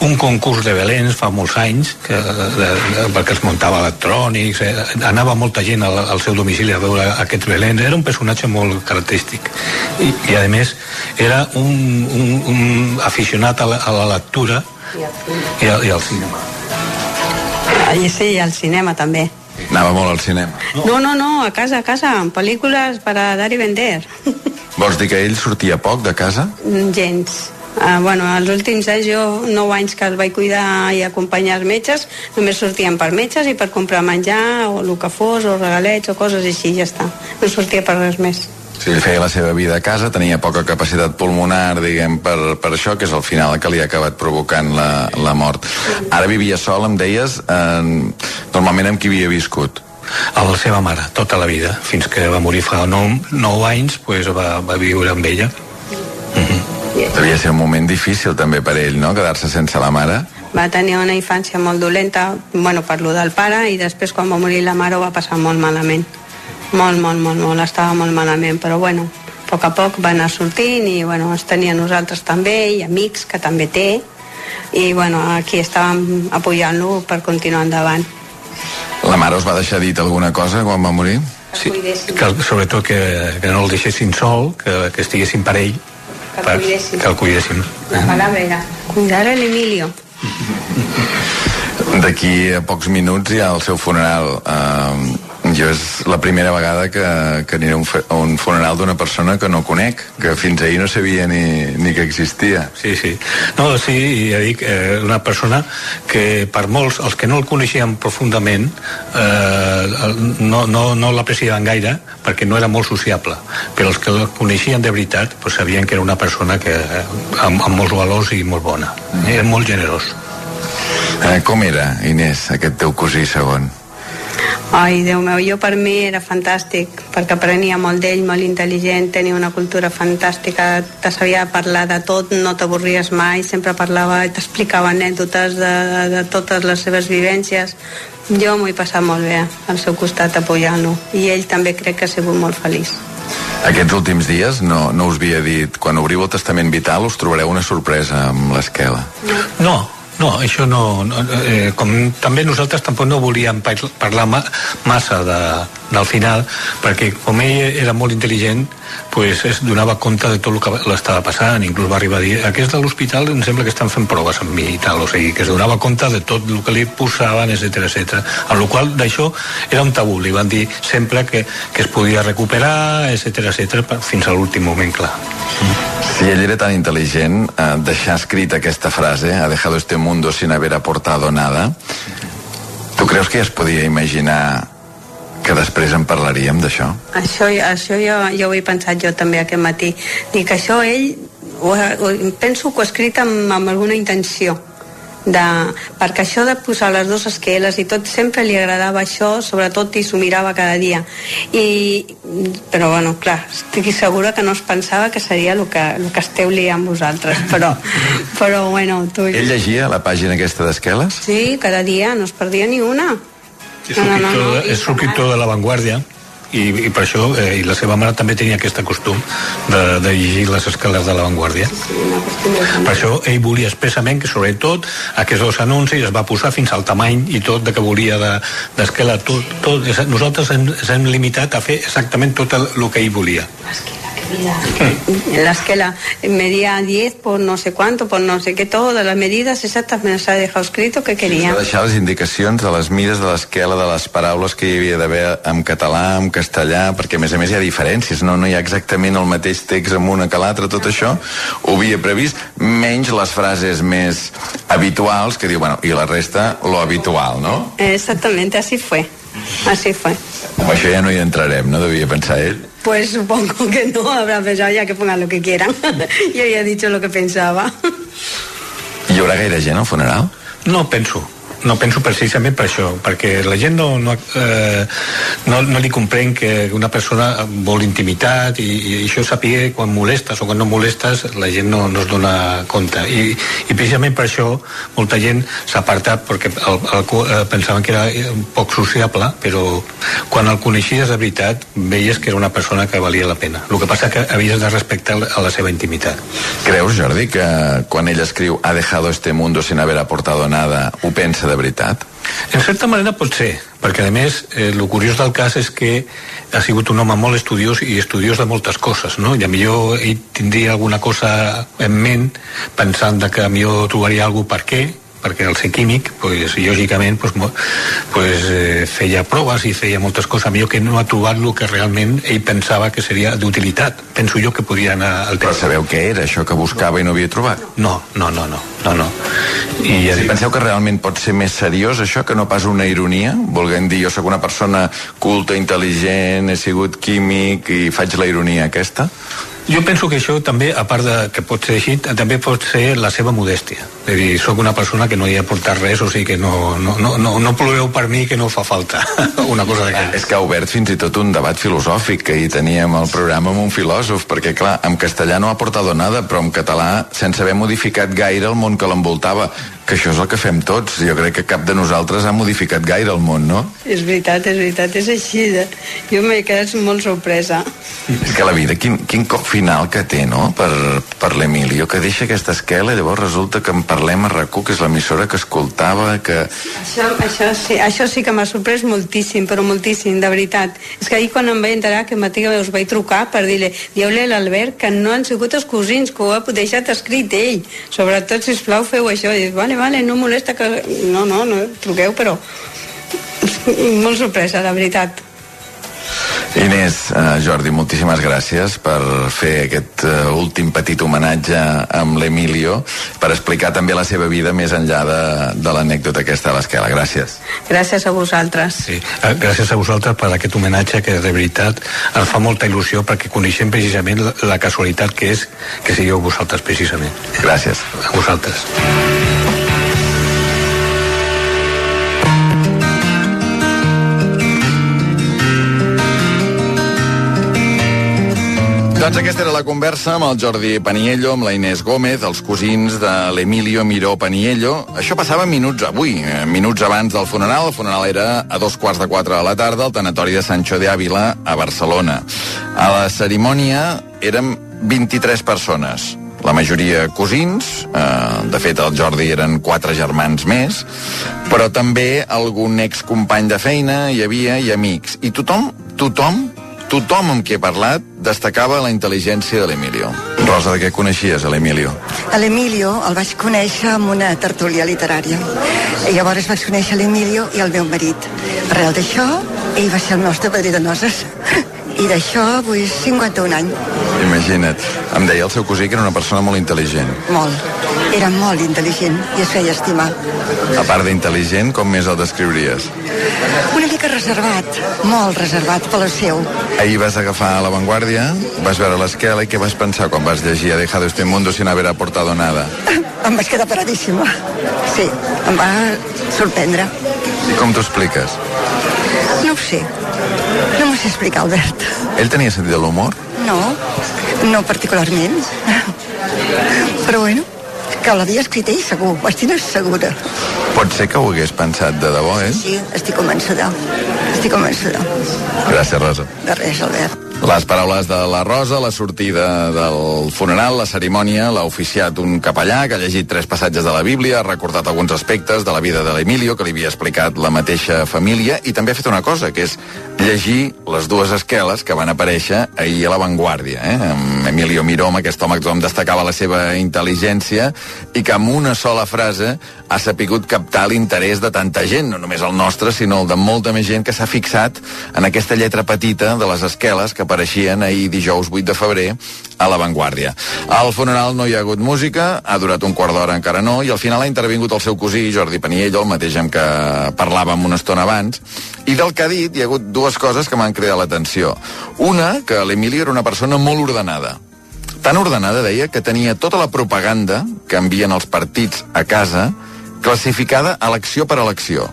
un concurs de Belens fa molts anys que, de, de, perquè es muntava electrònics eh, anava molta gent al, al seu domicili a veure aquests Belens era un personatge molt característic i, i a més era un, un, un aficionat a la, a la lectura i, a, i al cinema I sí, al cinema també. Anava molt al cinema. No, no, no, a casa, a casa, amb pel·lícules per a dar i vender. Vols dir que ell sortia poc de casa? Gens. Uh, bueno, els últims anys, jo, nou anys que el vaig cuidar i acompanyar els metges, només sortien per metges i per comprar menjar, o el que fos, o regalets, o coses així, ja està. No sortia per res més. Sí, ell feia la seva vida a casa, tenia poca capacitat pulmonar, diguem, per, per això, que és al final el que li ha acabat provocant la, la mort. Ara vivia sol, em deies, eh, normalment amb qui havia viscut? a la seva mare, tota la vida, fins que va morir fa 9, 9 anys, pues va, va viure amb ella. Devia ser un moment difícil també per ell, no?, quedar-se sense la mare. Va tenir una infància molt dolenta, bueno, per lo del pare, i després quan va morir la mare ho va passar molt malament. Molt, molt, molt, molt, estava molt malament, però bueno, a poc a poc va anar sortint i bueno, ens tenia nosaltres també i amics que també té i bueno, aquí estàvem apoyant-lo per continuar endavant. La mare us va deixar dit alguna cosa quan va morir? Sí, que, sobretot que, que no el deixessin sol, que, que estiguessin per ell, Que el per, cuidessin. que el cuidessin. La palabra era cuidar el Emilio. D'aquí a pocs minuts hi ha el seu funeral. Uh, jo és la primera vegada que, que aniré a un, a un funeral d'una persona que no conec, que fins ahir no sabia ni, ni que existia. Sí, sí. No, sí, ja dic, eh, una persona que per molts, els que no el coneixien profundament, eh, no, no, no l'apreciaven gaire perquè no era molt sociable, però els que el coneixien de veritat pues, sabien que era una persona que, eh, amb, amb molts valors i molt bona. Era molt generós. Eh, com era, Inés, aquest teu cosí segon? Ai, Déu meu, jo per mi era fantàstic, perquè aprenia molt d'ell, molt intel·ligent, tenia una cultura fantàstica, te sabia parlar de tot, no t'avorries mai, sempre parlava i t'explicava anècdotes de, de, de totes les seves vivències. Jo m'ho he passat molt bé al seu costat apoyant-lo, i ell també crec que ha sigut molt feliç. Aquests últims dies no, no us havia dit quan obriu el testament vital us trobareu una sorpresa amb l'esquela. No, no, això no... no eh, com també nosaltres tampoc no volíem par- parlar ma, massa de, del final, perquè com ell era molt intel·ligent, pues es donava compte de tot el que l'estava passant, inclús va arribar a dir aquest de l'hospital em sembla que estan fent proves amb mi i tal, o sigui, que es donava compte de tot el que li posaven, etc etc. Amb la qual d'això era un tabú, li van dir sempre que, que es podia recuperar, etc etc fins a l'últim moment, clar. Si ell era tan intel·ligent, eh, deixar escrita aquesta frase, ha dejado este sin haber aportado nada, tu creus que ja es podia imaginar que després en parlaríem d'això? Això, això jo, jo ho he pensat jo també aquest matí. Dic, això ell, ho, ho, penso que ho ha escrit amb, amb alguna intenció. De, perquè això de posar les dues esqueles i tot sempre li agradava això sobretot i s'ho mirava cada dia. I, però bueno, clar estic segura que no es pensava que seria el que, el que esteu liant vosaltres però, però bueno tu... Ell llegia la pàgina aquesta d'esqueles? sí, cada dia no es perdia ni una. És subscriptor, és subscriptor de La Vanguardia i, i per això, eh, i la seva mare també tenia aquest costum de, de llegir les escales de La Vanguardia. Per això ell volia expressament que sobretot aquests dos anuncis es va posar fins al tamany i tot de que volia de- d'esquela. tot, tot, és- nosaltres ens, ens hem limitat a fer exactament tot el, el que ell volia. La esquela medía 10 por no sé cuánto, por no sé qué, todas las medidas exactas me las ha dejado escrito que quería. Va deixar les indicacions de les mides de l'esquela, de les paraules que hi havia d'haver en català, en castellà, perquè a més a més hi ha diferències, no, no hi ha exactament el mateix text amb una que l'altra, tot això ho havia previst, menys les frases més habituals, que diu, bueno, i la resta, lo habitual, no? Exactamente, así fue. Así fue. Amb això ja no hi entrarem, no devia pensar ell? Pues supongo que no, habrá pensado ya que pongan lo que quieran. Yo ya he dicho lo que pensaba. Hi haurà gaire gent al funeral? No penso. No penso precisament per això, perquè la gent no, no, eh, no, no li comprèn que una persona vol intimitat i, i això saber quan molestes o quan no molestes la gent no, no es dona compte. I, i precisament per això molta gent s'ha apartat perquè el, el, eh, pensaven que era un poc sociable però quan el coneixies de veritat veies que era una persona que valia la pena. El que passa que havies de respectar a la seva intimitat. Creus, Jordi, que quan ell escriu ha dejado este mundo sin haber aportado nada, ho pensa de veritat? En certa manera pot ser, perquè a més eh, el curiós del cas és que ha sigut un home molt estudiós i estudiós de moltes coses, no? I a millor ell tindria alguna cosa en ment pensant que a millor trobaria alguna per què, perquè al ser químic, pues, lògicament pues, pues, eh, feia proves i feia moltes coses, millor que no ha trobat el que realment ell pensava que seria d'utilitat. Penso jo que podria anar al Però sabeu què era això que buscava i no havia trobat? No, no, no, no, no, no. I ja si penseu que realment pot ser més seriós això que no pas una ironia? Volguem dir, jo sóc una persona culta, intel·ligent, he sigut químic i faig la ironia aquesta? Jo penso que això també, a part de que pot ser així, també pot ser la seva modèstia. És dir, sóc una persona que no hi ha portat res, o sigui que no, no, no, no, no ploreu per mi que no fa falta una cosa d'aquesta. És que ha obert fins i tot un debat filosòfic que hi teníem al programa amb un filòsof, perquè clar, en castellà no ha portat nada, però en català, sense haver modificat gaire el món que l'envoltava, que això és el que fem tots. Jo crec que cap de nosaltres ha modificat gaire el món, no? És veritat, és veritat, és així. De... Jo m'he quedat molt sorpresa. És que la vida, quin, quin cop final que té, no?, per, per l'Emilio, que deixa aquesta esquela i llavors resulta que en parlem a RAC1, que és l'emissora que escoltava, que... Això, això, sí, això sí que m'ha sorprès moltíssim, però moltíssim, de veritat. És que ahir quan em vaig enterar que Matí us vaig trucar per dir-li, dieu-li a l'Albert que no han sigut els cosins, que ho ha deixat escrit ell. Sobretot, si plau feu això. I dic, vale, no molesta que... No, no, no, truqueu, però... Molt sorpresa, de veritat. Inés, uh, Jordi, moltíssimes gràcies per fer aquest uh, últim petit homenatge amb l'Emilio, per explicar també la seva vida més enllà de, de l'anècdota aquesta de l'esquela. Gràcies. Gràcies a vosaltres. Sí, eh, gràcies a vosaltres per aquest homenatge que de veritat ens fa molta il·lusió perquè coneixem precisament la, la casualitat que és que sigueu vosaltres precisament. Gràcies. A vosaltres. Doncs aquesta era la conversa amb el Jordi Paniello, amb la Inés Gómez, els cosins de l'Emilio Miró Paniello. Això passava minuts avui, eh, minuts abans del funeral. El funeral era a dos quarts de quatre de la tarda al tanatori de Sancho de Ávila, a Barcelona. A la cerimònia érem 23 persones, la majoria cosins, eh, de fet el Jordi eren quatre germans més, però també algun excompany de feina hi havia i amics. I tothom, tothom, tothom amb qui he parlat destacava la intel·ligència de l'Emilio. Rosa, de què coneixies a l'Emilio? A l'Emilio el vaig conèixer amb una tertúlia literària. I llavors vaig conèixer l'Emilio i el meu marit. Arrel d'això, ell va ser el nostre padrí de noces. I d'això, vull 51 anys. Imagina't. Em deia el seu cosí que era una persona molt intel·ligent. Molt. Era molt intel·ligent i es feia estimar. A part d'intel·ligent, com més el descriuries? Una mica reservat, molt reservat per la seu. Ahir vas agafar La Vanguardia, vas veure l'esquela i què vas pensar quan vas llegir Ha dejado este mundo sin haber aportado nada? Em vaig quedar paradíssima. Sí, em va sorprendre. I com t'ho expliques? No ho sé. No m'ho sé explicar, Albert. Ell tenia sentit de l'humor? No, no particularment. Però bueno, que l'havia escrit ell segur, ho estic segura. Pot ser que ho hagués pensat de debò, eh? Sí, estic convençuda. Estic convençuda. Gràcies, Rosa. De res, Albert. Les paraules de la Rosa, la sortida del funeral, la cerimònia, l'ha oficiat un capellà que ha llegit tres passatges de la Bíblia, ha recordat alguns aspectes de la vida de l'Emilio que li havia explicat la mateixa família i també ha fet una cosa, que és llegir les dues esqueles que van aparèixer ahir a La Vanguardia, eh? amb Emilio amb aquest home que destacava la seva intel·ligència i que amb una sola frase ha sapigut captar l'interès de tanta gent, no només el nostre, sinó el de molta més gent que s'ha fixat en aquesta lletra petita de les esqueles que apareixien ahir dijous 8 de febrer a La Vanguardia. Al funeral no hi ha hagut música, ha durat un quart d'hora encara no, i al final ha intervingut el seu cosí, Jordi Paniello, el mateix amb què parlàvem una estona abans, i del que ha dit hi ha hagut dues coses que m'han cridat l'atenció. Una, que l'Emili era una persona molt ordenada. Tan ordenada, deia, que tenia tota la propaganda que envien els partits a casa classificada elecció per elecció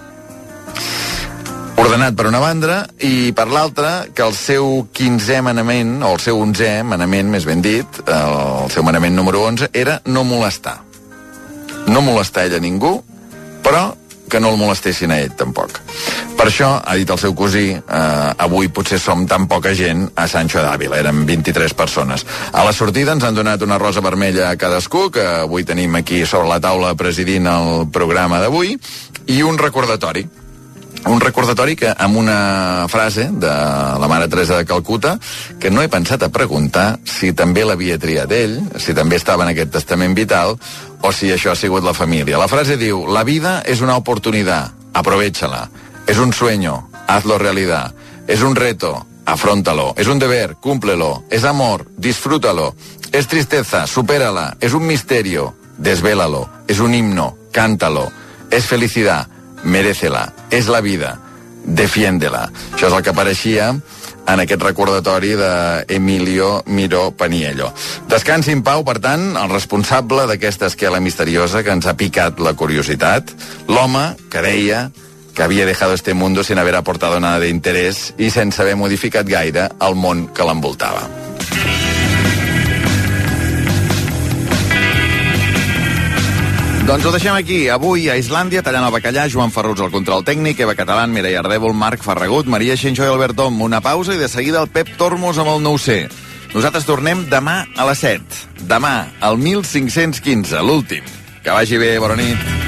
ordenat per una banda i per l'altra que el seu 15è manament, o el seu 11è manament, més ben dit, el seu manament número 11, era no molestar. No molestar ella a ningú, però que no el molestessin a ell, tampoc. Per això, ha dit el seu cosí, eh, avui potser som tan poca gent a Sancho d'Àvila, eren 23 persones. A la sortida ens han donat una rosa vermella a cadascú, que avui tenim aquí sobre la taula presidint el programa d'avui, i un recordatori un recordatori que amb una frase de la mare Teresa de Calcuta que no he pensat a preguntar si també l'havia triat ell, si també estava en aquest testament vital o si això ha sigut la família. La frase diu, la vida és una oportunitat, aprovecha-la. Es un sueño, hazlo realidad. Es un reto, afrontalo. Es un deber, cúmplelo. Es amor, disfrútalo. Es tristeza, supérala. Es un misterio, desvélalo. Es un himno, cántalo. Es felicidad, merécela, és la vida, defiéndela. Això és el que apareixia en aquest recordatori d'Emilio Miró Paniello. Descansi en pau, per tant, el responsable d'aquesta esquela misteriosa que ens ha picat la curiositat, l'home que deia que havia dejado este mundo sin haber aportado nada de interés i sense haver modificat gaire el món que l'envoltava. Doncs ho deixem aquí. Avui a Islàndia, tallant el bacallà, Joan Ferrus al control tècnic, Eva Catalán, Mireia Ardèvol, Marc Ferragut, Maria Xenxó i Albert Tom. Una pausa i de seguida el Pep Tormos amb el 9C. Nosaltres tornem demà a les 7. Demà, al 1515, l'últim. Que vagi bé, bona nit.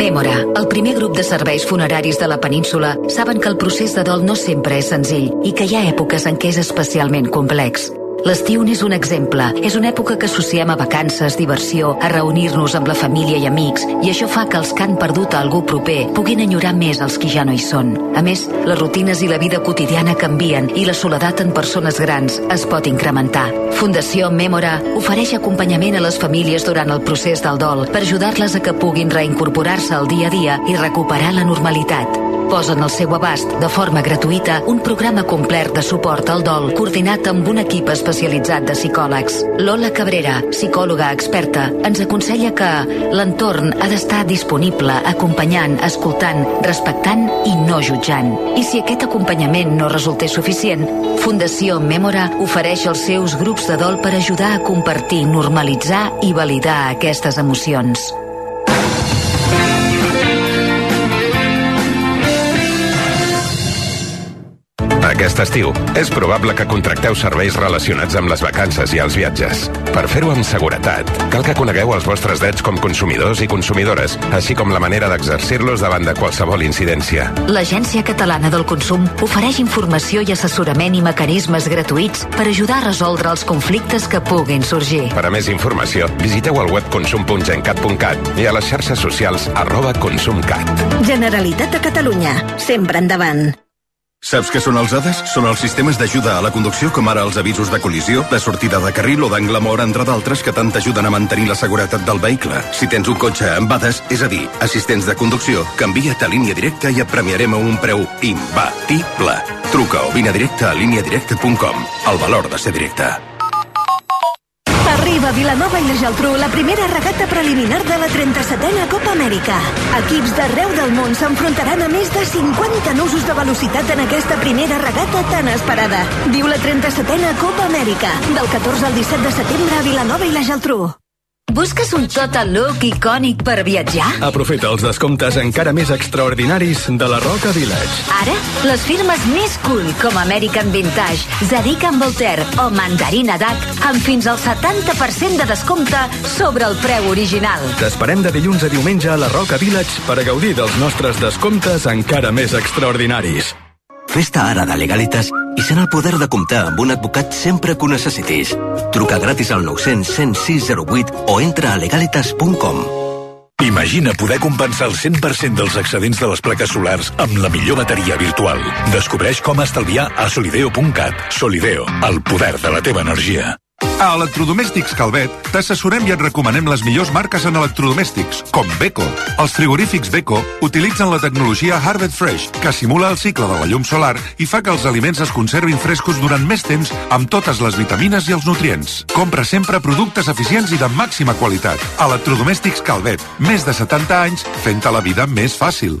A Mèmora, el primer grup de serveis funeraris de la península, saben que el procés de dol no sempre és senzill i que hi ha èpoques en què és especialment complex. L'estiu n'és un exemple. És una època que associem a vacances, diversió, a reunir-nos amb la família i amics, i això fa que els que han perdut a algú proper puguin enyorar més els que ja no hi són. A més, les rutines i la vida quotidiana canvien i la soledat en persones grans es pot incrementar. Fundació Mèmora ofereix acompanyament a les famílies durant el procés del dol per ajudar-les a que puguin reincorporar-se al dia a dia i recuperar la normalitat posen al seu abast, de forma gratuïta, un programa complet de suport al dol coordinat amb un equip especialitzat de psicòlegs. Lola Cabrera, psicòloga experta, ens aconsella que l'entorn ha d'estar disponible, acompanyant, escoltant, respectant i no jutjant. I si aquest acompanyament no resultés suficient, Fundació Mèmora ofereix els seus grups de dol per ajudar a compartir, normalitzar i validar aquestes emocions. Aquest estiu, és probable que contracteu serveis relacionats amb les vacances i els viatges. Per fer-ho amb seguretat, cal que conegueu els vostres drets com consumidors i consumidores, així com la manera d'exercir-los davant de qualsevol incidència. L'Agència Catalana del Consum ofereix informació i assessorament i mecanismes gratuïts per ajudar a resoldre els conflictes que puguin sorgir. Per a més informació, visiteu el web consum.gencat.cat i a les xarxes socials arroba consumcat. Generalitat de Catalunya. Sempre endavant. Saps què són els ADAS? Són els sistemes d'ajuda a la conducció, com ara els avisos de col·lisió, de sortida de carril o d'angle mort, entre d'altres, que tant t'ajuden a mantenir la seguretat del vehicle. Si tens un cotxe amb ADAS, és a dir, assistents de conducció, canvia't a línia directa i et premiarem a un preu imbatible. Truca o vine directe a líniadirecta.com. El valor de ser directe. Arriba a Vilanova i la Geltrú la primera regata preliminar de la 37a Copa Amèrica. Equips d'arreu del món s'enfrontaran a més de 50 nusos de velocitat en aquesta primera regata tan esperada. Viu la 37a Copa Amèrica, del 14 al 17 de setembre a Vilanova i la Geltrú. Busques un total look icònic per viatjar? Aprofita els descomptes encara més extraordinaris de la Roca Village. Ara, les firmes més cool com American Vintage, Zadig and Voltaire o Mandarina Duck amb fins al 70% de descompte sobre el preu original. T'esperem de dilluns a diumenge a la Roca Village per a gaudir dels nostres descomptes encara més extraordinaris. Festa ara de Legalitas i sent el poder de comptar amb un advocat sempre que ho necessitis. Truca gratis al 900 106 08 o entra a legalitas.com. Imagina poder compensar el 100% dels excedents de les plaques solars amb la millor bateria virtual. Descobreix com estalviar a solideo.cat. Solideo, el poder de la teva energia. A Electrodomèstics Calvet t'assessorem i et recomanem les millors marques en electrodomèstics, com Beko. Els frigorífics Beko utilitzen la tecnologia Harvest Fresh, que simula el cicle de la llum solar i fa que els aliments es conservin frescos durant més temps amb totes les vitamines i els nutrients. Compra sempre productes eficients i de màxima qualitat. Electrodomèstics Calvet, més de 70 anys fent-te la vida més fàcil.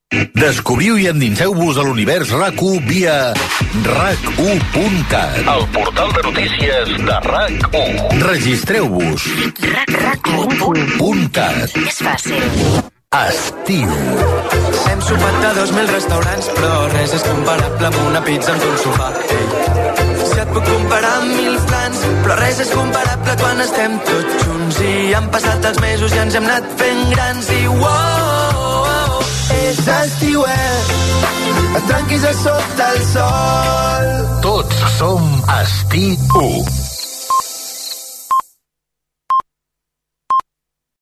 Descobriu i endinseu-vos a l'univers RAC1 via RAC1.cat. El portal de notícies de RAC1. Registreu-vos. RAC1.cat. És fàcil. Estiu. Hem sopat a 2.000 restaurants, però res és comparable amb una pizza amb un sofà. Ei. Si et puc comparar amb mil plans, però res és comparable quan estem tots junts i han passat els mesos i ens hem anat fent grans i wow, és estiuet, et tranquis a sota el sol. Tots som Estiu.